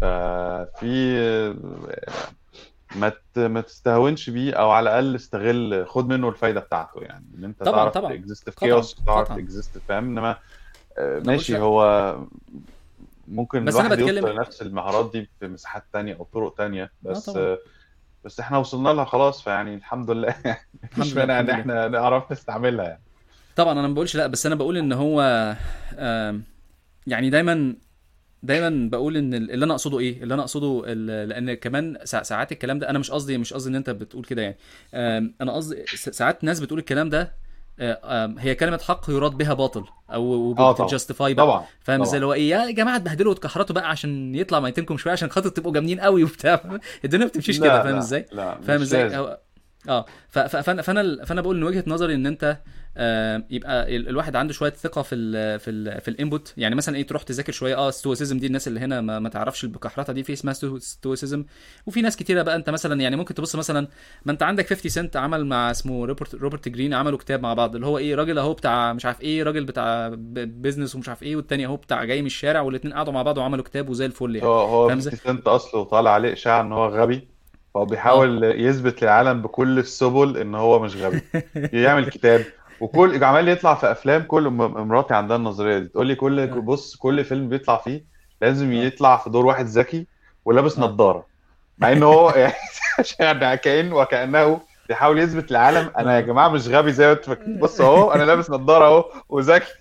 ففي ما ما تستهونش بيه أو على الأقل استغل خد منه الفايدة بتاعته يعني. إن أنت طبعا تعرف طبعا. ت exist في chaos تعرف قطعا ت exist فاهم؟ إنما ماشي لا هو ممكن بس أنا الواحد يوصل بتكلم لنفس المهارات دي في مساحات تانية أو طرق تانية آه بس آه، بس إحنا وصلنا لها خلاص فيعني الحمد لله. لله مانع إن إحنا نعرف نستعملها يعني. طبعا أنا ما بقولش لأ بس أنا بقول إن هو يعني دايما دايما بقول إن ال- اللي أنا أقصده إيه؟ اللي أنا أقصده ال- لأن كمان سا- ساعات الكلام ده أنا مش قصدي مش قصدي إن أنت بتقول كده يعني. أنا قصدي س- ساعات ناس بتقول الكلام ده آه، هي كلمة حق يراد بها باطل أو وبتجستيفاي بقى طبعا. فاهم إزاي اللي هو إيه يا جماعة اتبهدلوا واتكحرتوا بقى عشان يطلع ميتينكم شوية عشان خاطر تبقوا جامدين قوي وبتاع. الدنيا ما بتمشيش كده فاهم إزاي؟ فاهم إزاي؟ آه فانا فأنا فأنا بقول إن وجهة نظري إن أنت آه يبقى ال- الواحد عنده شوية ثقة في ال في ال في ال input يعني مثلا إيه تروح تذاكر شوية. آه stoicism دي الناس اللي هنا ما, ما تعرفش البكحرته دي في اسمها stoicism وفي ناس كتيرة بقى أنت مثلا يعني ممكن تبص مثلا ما أنت عندك 50 سنت عمل مع اسمه روبرت Robert Greene عملوا كتاب مع بعض اللي هو إيه راجل أهو بتاع مش عارف إيه راجل بتاع business ومش عارف إيه والتاني أهو بتاع جاي من الشارع والاثنين قعدوا مع بعض وعملوا كتاب وزي الفل يعني. هو هو فاهم إزاي؟ 50 سنت أصله طالع عليه إشاعة إن هو غبي فهو بيحاول يثبت للعالم بكل السبل إن هو مش غبي. يعمل كتاب وكل عمال يطلع في أفلام كل مراتي عندها النظرية دي. تقول لي كل آه. بص كل فيلم بيطلع فيه لازم آه. يطلع في دور واحد ذكي ولابس آه. نظارة. مع إن هو يعني عشان كأن وكأنه بيحاول يثبت للعالم أنا يا جماعة مش غبي زي ما أنتوا فاكرين بص أهو أنا لابس نظارة أهو وذكي.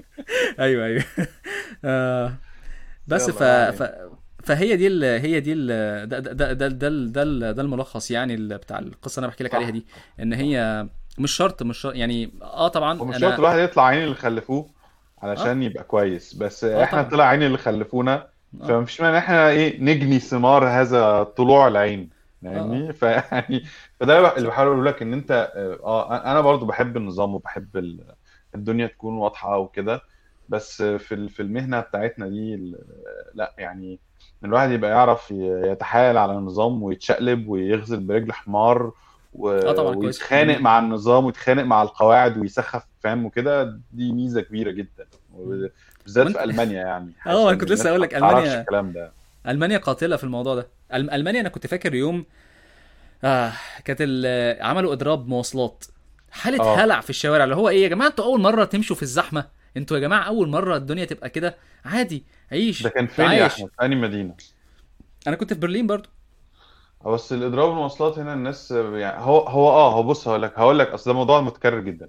أيوه أيوه. آه. بس ف... ف... فهي دي ال... هي دي ال... ده ده ده ده ده, ده, ده, الملخص يعني. بتاع القصة اللي أنا بحكي لك عليها دي. إن هي مش شرط مش شرط. يعني آه طبعا ومش شرط الواحد يطلع عين اللي خلفوه علشان يبقى كويس. بس آه إحنا طلع عين اللي خلفونا آه. فمفيش مانع إن إحنا إيه نجني ثمار هذا طلوع العين. آه آه. فاهمني؟ فيعني فده اللي بحاول أقول لك إن أنت آه أنا برضو بحب النظام وبحب ال- الدنيا تكون واضحة وكده. بس في في المهنة بتاعتنا دي لا يعني الواحد يبقى يعرف يتحايل على النظام ويتشقلب ويغزل برجل حمار و- طبعا كويس. ويتخانق مع النظام ويتخانق مع القواعد ويسخف فاهم؟ وكده دي ميزة كبيرة جدا. مم. وبالذات وأنت في ألمانيا يعني. آه أنا ان كنت لسه أقول لك المانيا الكلام ده. ألمانيا قاتلة في الموضوع ده. ألمانيا أنا كنت فاكر يوم آه كانت عملوا إضراب مواصلات. حالة آه. هلع في الشوارع. اللي هو إيه يا جماعة؟ أنتوا أول مرة تمشوا في الزحمة. أنتوا يا جماعة أول مرة الدنيا تبقى كده. عادي ده عيش كان فين يا أحمد؟ في مدينة؟ أنا كنت في برلين برضو. بس الإضراب المواصلات هنا الناس يعني هو هو آه هو بص هقول لك هقول لك أصل ده موضوع متكرر جدا.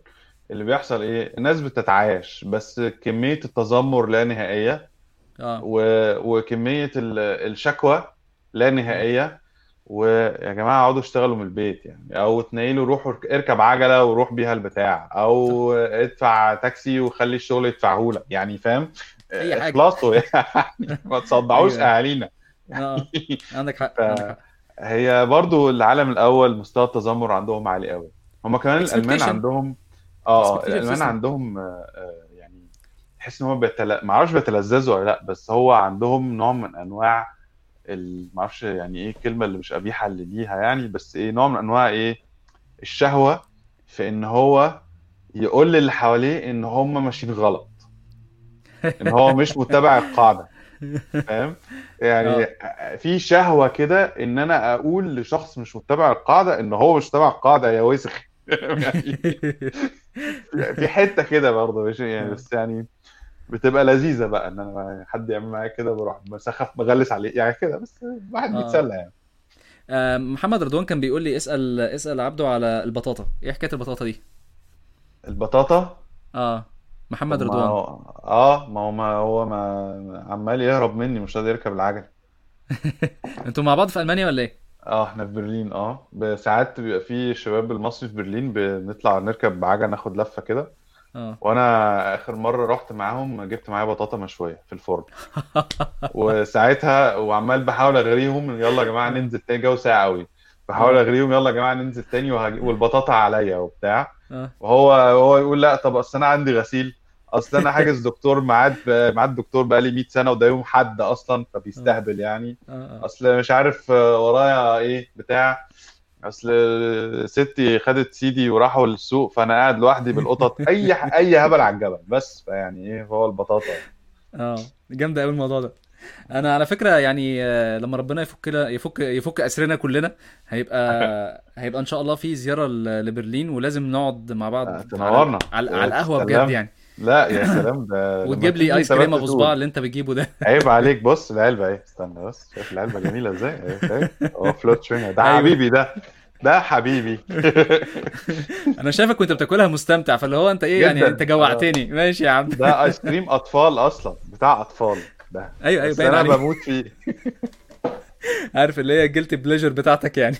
اللي بيحصل إيه؟ الناس بتتعايش بس كمية التذمر لا نهائية آه. و... وكمية ال- الشكوى لا مم. نهائية ويا جماعة اقعدوا اشتغلوا من البيت يعني أو تنيلوا روحوا ارك- اركب عجلة وروح بيها البتاع أو ادفع تاكسي وخلي الشغل يدفعهولك يعني فاهم؟ أي حاجة. اخلصوا يعني. ما تصدعوش أيوه. أهالينا. آه. عندك حق عندك حق. فهي برضو العالم الأول مستوى التذمر عندهم عالي قوي. هما كمان الألمان عندهم آه expectation الألمان عندهم آه آه، يعني تحس إن هم بيتل... ما أعرفش بيتلذذوا ولا لأ بس هو عندهم نوع من أنواع ال... ما أعرفش يعني إيه الكلمة اللي مش قبيحة اللي ليها يعني بس إيه نوع من أنواع إيه الشهوة في إن هو يقول للي حواليه إن هم ماشيين غلط. إن هو مش متبع القاعدة. فاهم؟ يعني آه. في شهوة كده إن أنا أقول لشخص مش متبع القاعدة إن هو مش متبع القاعدة يا وسخ. يعني في حتة كده برضه مش يعني آه. بس يعني بتبقى لذيذة بقى إن أنا حد يعمل معايا كده بروح مسخف بغلس عليه يعني كده بس الواحد آه. بيتسلى يعني. آه، محمد رضوان كان بيقول لي اسأل اسأل عبده على البطاطا. إيه حكاية البطاطا دي؟ البطاطا؟ آه. محمد ما رضوان. هو آه ما هو ما هو ما عمال يهرب مني مش راضي يركب العجل. أنتوا مع بعض في ألمانيا ولا إيه؟ آه إحنا في برلين آه. ساعات بيبقى في شباب المصري في برلين بنطلع نركب بعجل ناخد لفة كده. آه. وأنا آخر مرة رحت معاهم جبت معايا بطاطا مشوية في الفرن. وساعتها وعمال بحاول أغريهم يلا يا جماعة ننزل تاني جو ساعه قوي بحاول آه. أغريهم يلا يا جماعة ننزل تاني وهج... والبطاطا عليا وبتاع. آه. وهو هو يقول لا طب أصل أنا عندي غسيل. اصل أنا حاجز دكتور ميعاد ميعاد دكتور بقالي 100 سنة وده يوم حد أصلا فبيستهبل يعني. آه اصل مش عارف ورايا إيه بتاع. اصل ستي خدت سيدي وراحوا للسوق فانا قاعد لوحدي بالقطط. أي أي هبل على الجبل. بس فيعني إيه هو البطاطا. آه جامدة قوي الموضوع ده. أنا على فكرة يعني آه، لما ربنا يفك يفك يفك أسرنا كلنا هيبقى هيبقى إن شاء الله في زيارة لبرلين ولازم نقعد مع بعض تنورنا على, على القهوة بجد يعني. لا يا سلام ده وتجيب لي آيس كريم أبو صباع اللي أنت بتجيبه ده. عيب عليك بص العلبة أهي. استنى بس شايف العلبة جميلة إزاي؟ أهي شايف هو Flutschfinger ده أيوه. حبيبي ده ده حبيبي. أنا شايفك وانت بتاكلها مستمتع فاللي هو أنت إيه يعني؟ أنت آه. جوعتني ماشي يا عم. ده آيس كريم أطفال أصلا بتاع أطفال. ده. أيوه أيوه بس أنا بموت فيه. عارف اللي هي الجلتي بليجر بتاعتك يعني.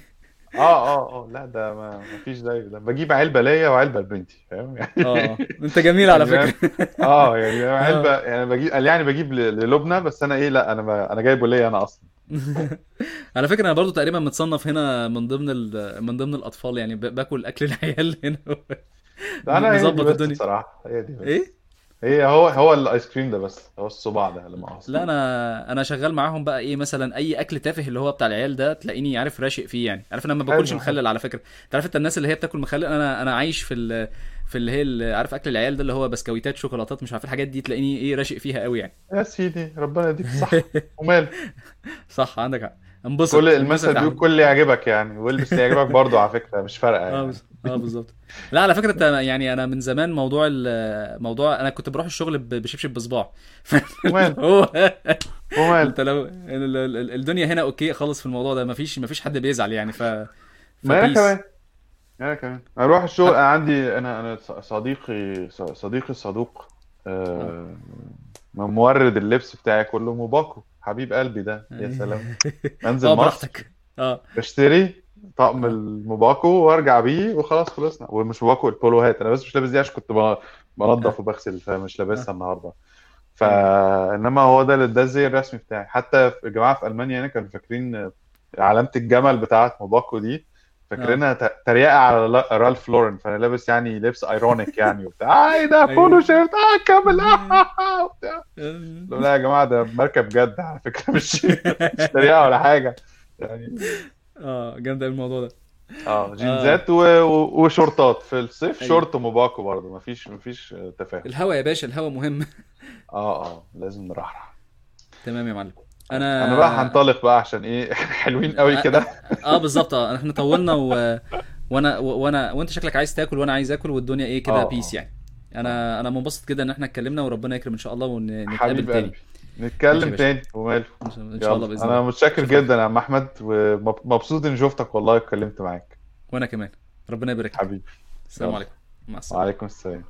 آه آه آه. لا ده ما فيش زيه. ده بجيب علبة ليا وعلبة لبنتي فاهم؟ آه آه. يعني انت جميل على يعني فكرة. آه يعني علبة آه يعني بجيب يعني بجيب للبنى بس أنا إيه لا أنا ب... أنا جايبه ليا أنا أصلا. على فكرة أنا برضو تقريبا متصنف هنا من ضمن ال... من ضمن الأطفال يعني ب... باكل أكل العيال هنا. ده أنا مظبط الدنيا. بصراحة هي دي بس. إيه؟ هي هو هو الايس كريم ده بس هو الصباع ده مؤاخذة لا أنا أنا شغال معاهم بقى إيه مثلا أي أكل تافه اللي هو بتاع العيال ده تلاقيني عارف راشق فيه يعني. عارف أنا ما باكلش مخلل على فكرة. أنت عارف أنت الناس اللي هي بتاكل مخلل؟ أنا أنا عايش في ال... في اللي هي عارف أكل العيال ده اللي هو بسكويتات شوكولاتات مش عارف الحاجات دي تلاقيني إيه راشق فيها قوي يعني. يا سيدي ربنا يديك الصحة. ومال صح عندك حق. كل انبسط المثل انبسط يا بيقول كل اللي يعجبك يعني والبس اللي يعجبك برضه على فكرة مش فارقة آه يعني. آه بالظبط. لا على فكرة أنت يعني أنا من زمان موضوع ال... موضوع أنا كنت بروح الشغل. بشبشب بصباع. ومال هو ومال أنت لو ال- ال- ال- الدنيا هنا أوكي خالص في الموضوع ده مفيش مفيش حد بيزعل يعني ف ما أنا كمان أنا كمان. أروح الشغل أنا عندي أنا أنا صديقي صديقي الصدوق آه آه، مورد اللبس بتاعي كله موباكو حبيب قلبي ده يا سلام. أنزل آه مصر. براحتك. آه. بشتري طقم الموباكو وأرجع بيه وخلاص خلصنا. ومش موباكو البولوهات. أنا بس مش لابس دي عشان كنت بنضف وبغسل فمش لابسها النهارده. أيوه فانما هو ده ده الزي الرسمي بتاعي. حتى الجماعه في ألمانيا هنا كانوا فاكرين علامه الجمل بتاعت موباكو دي. فاكرينها ت- تريقة على Ralph Lauren فأنا لابس يعني لبس ironic يعني وبتاع. آه إيه ده؟ بولو أيوه shirt آه كمل آه وبتاع. لا يا جماعة ده مركب جد على فكرة مش مش تريقة ولا حاجة. يعني آه جامد الموضوع ده. آه جينزات و... و... وشورتات. في الصيف أيوه. شورت موباكو برضه. مفيش مفيش تفاهم. الهوا يا باشا الهوا مهم. آه آه لازم نرحرح تمام يا معلم. أنا بقى أنا هنطلق بقى عشان إيه؟ حلوين آه, قوي كده. آه, آه بالظبط. آه إحنا طولنا و... وأنا وأنا وأنت شكلك عايز تاكل وأنا عايز آكل والدنيا إيه كده آه. بيس آه يعني. آه أنا أنا منبسط جدا إن إحنا اتكلمنا وربنا يكرم إن شاء الله ونتقابل تاني. نتكلم تاني وماله. إن شاء الله بإذن أنا الله. متشكر اشوفك جدا يا عم أحمد ومبسوط إني شفتك والله اتكلمت معاك. وأنا كمان. ربنا يبارك حبيبي. السلام عليكم. مع السلامة. وعليكم السلام.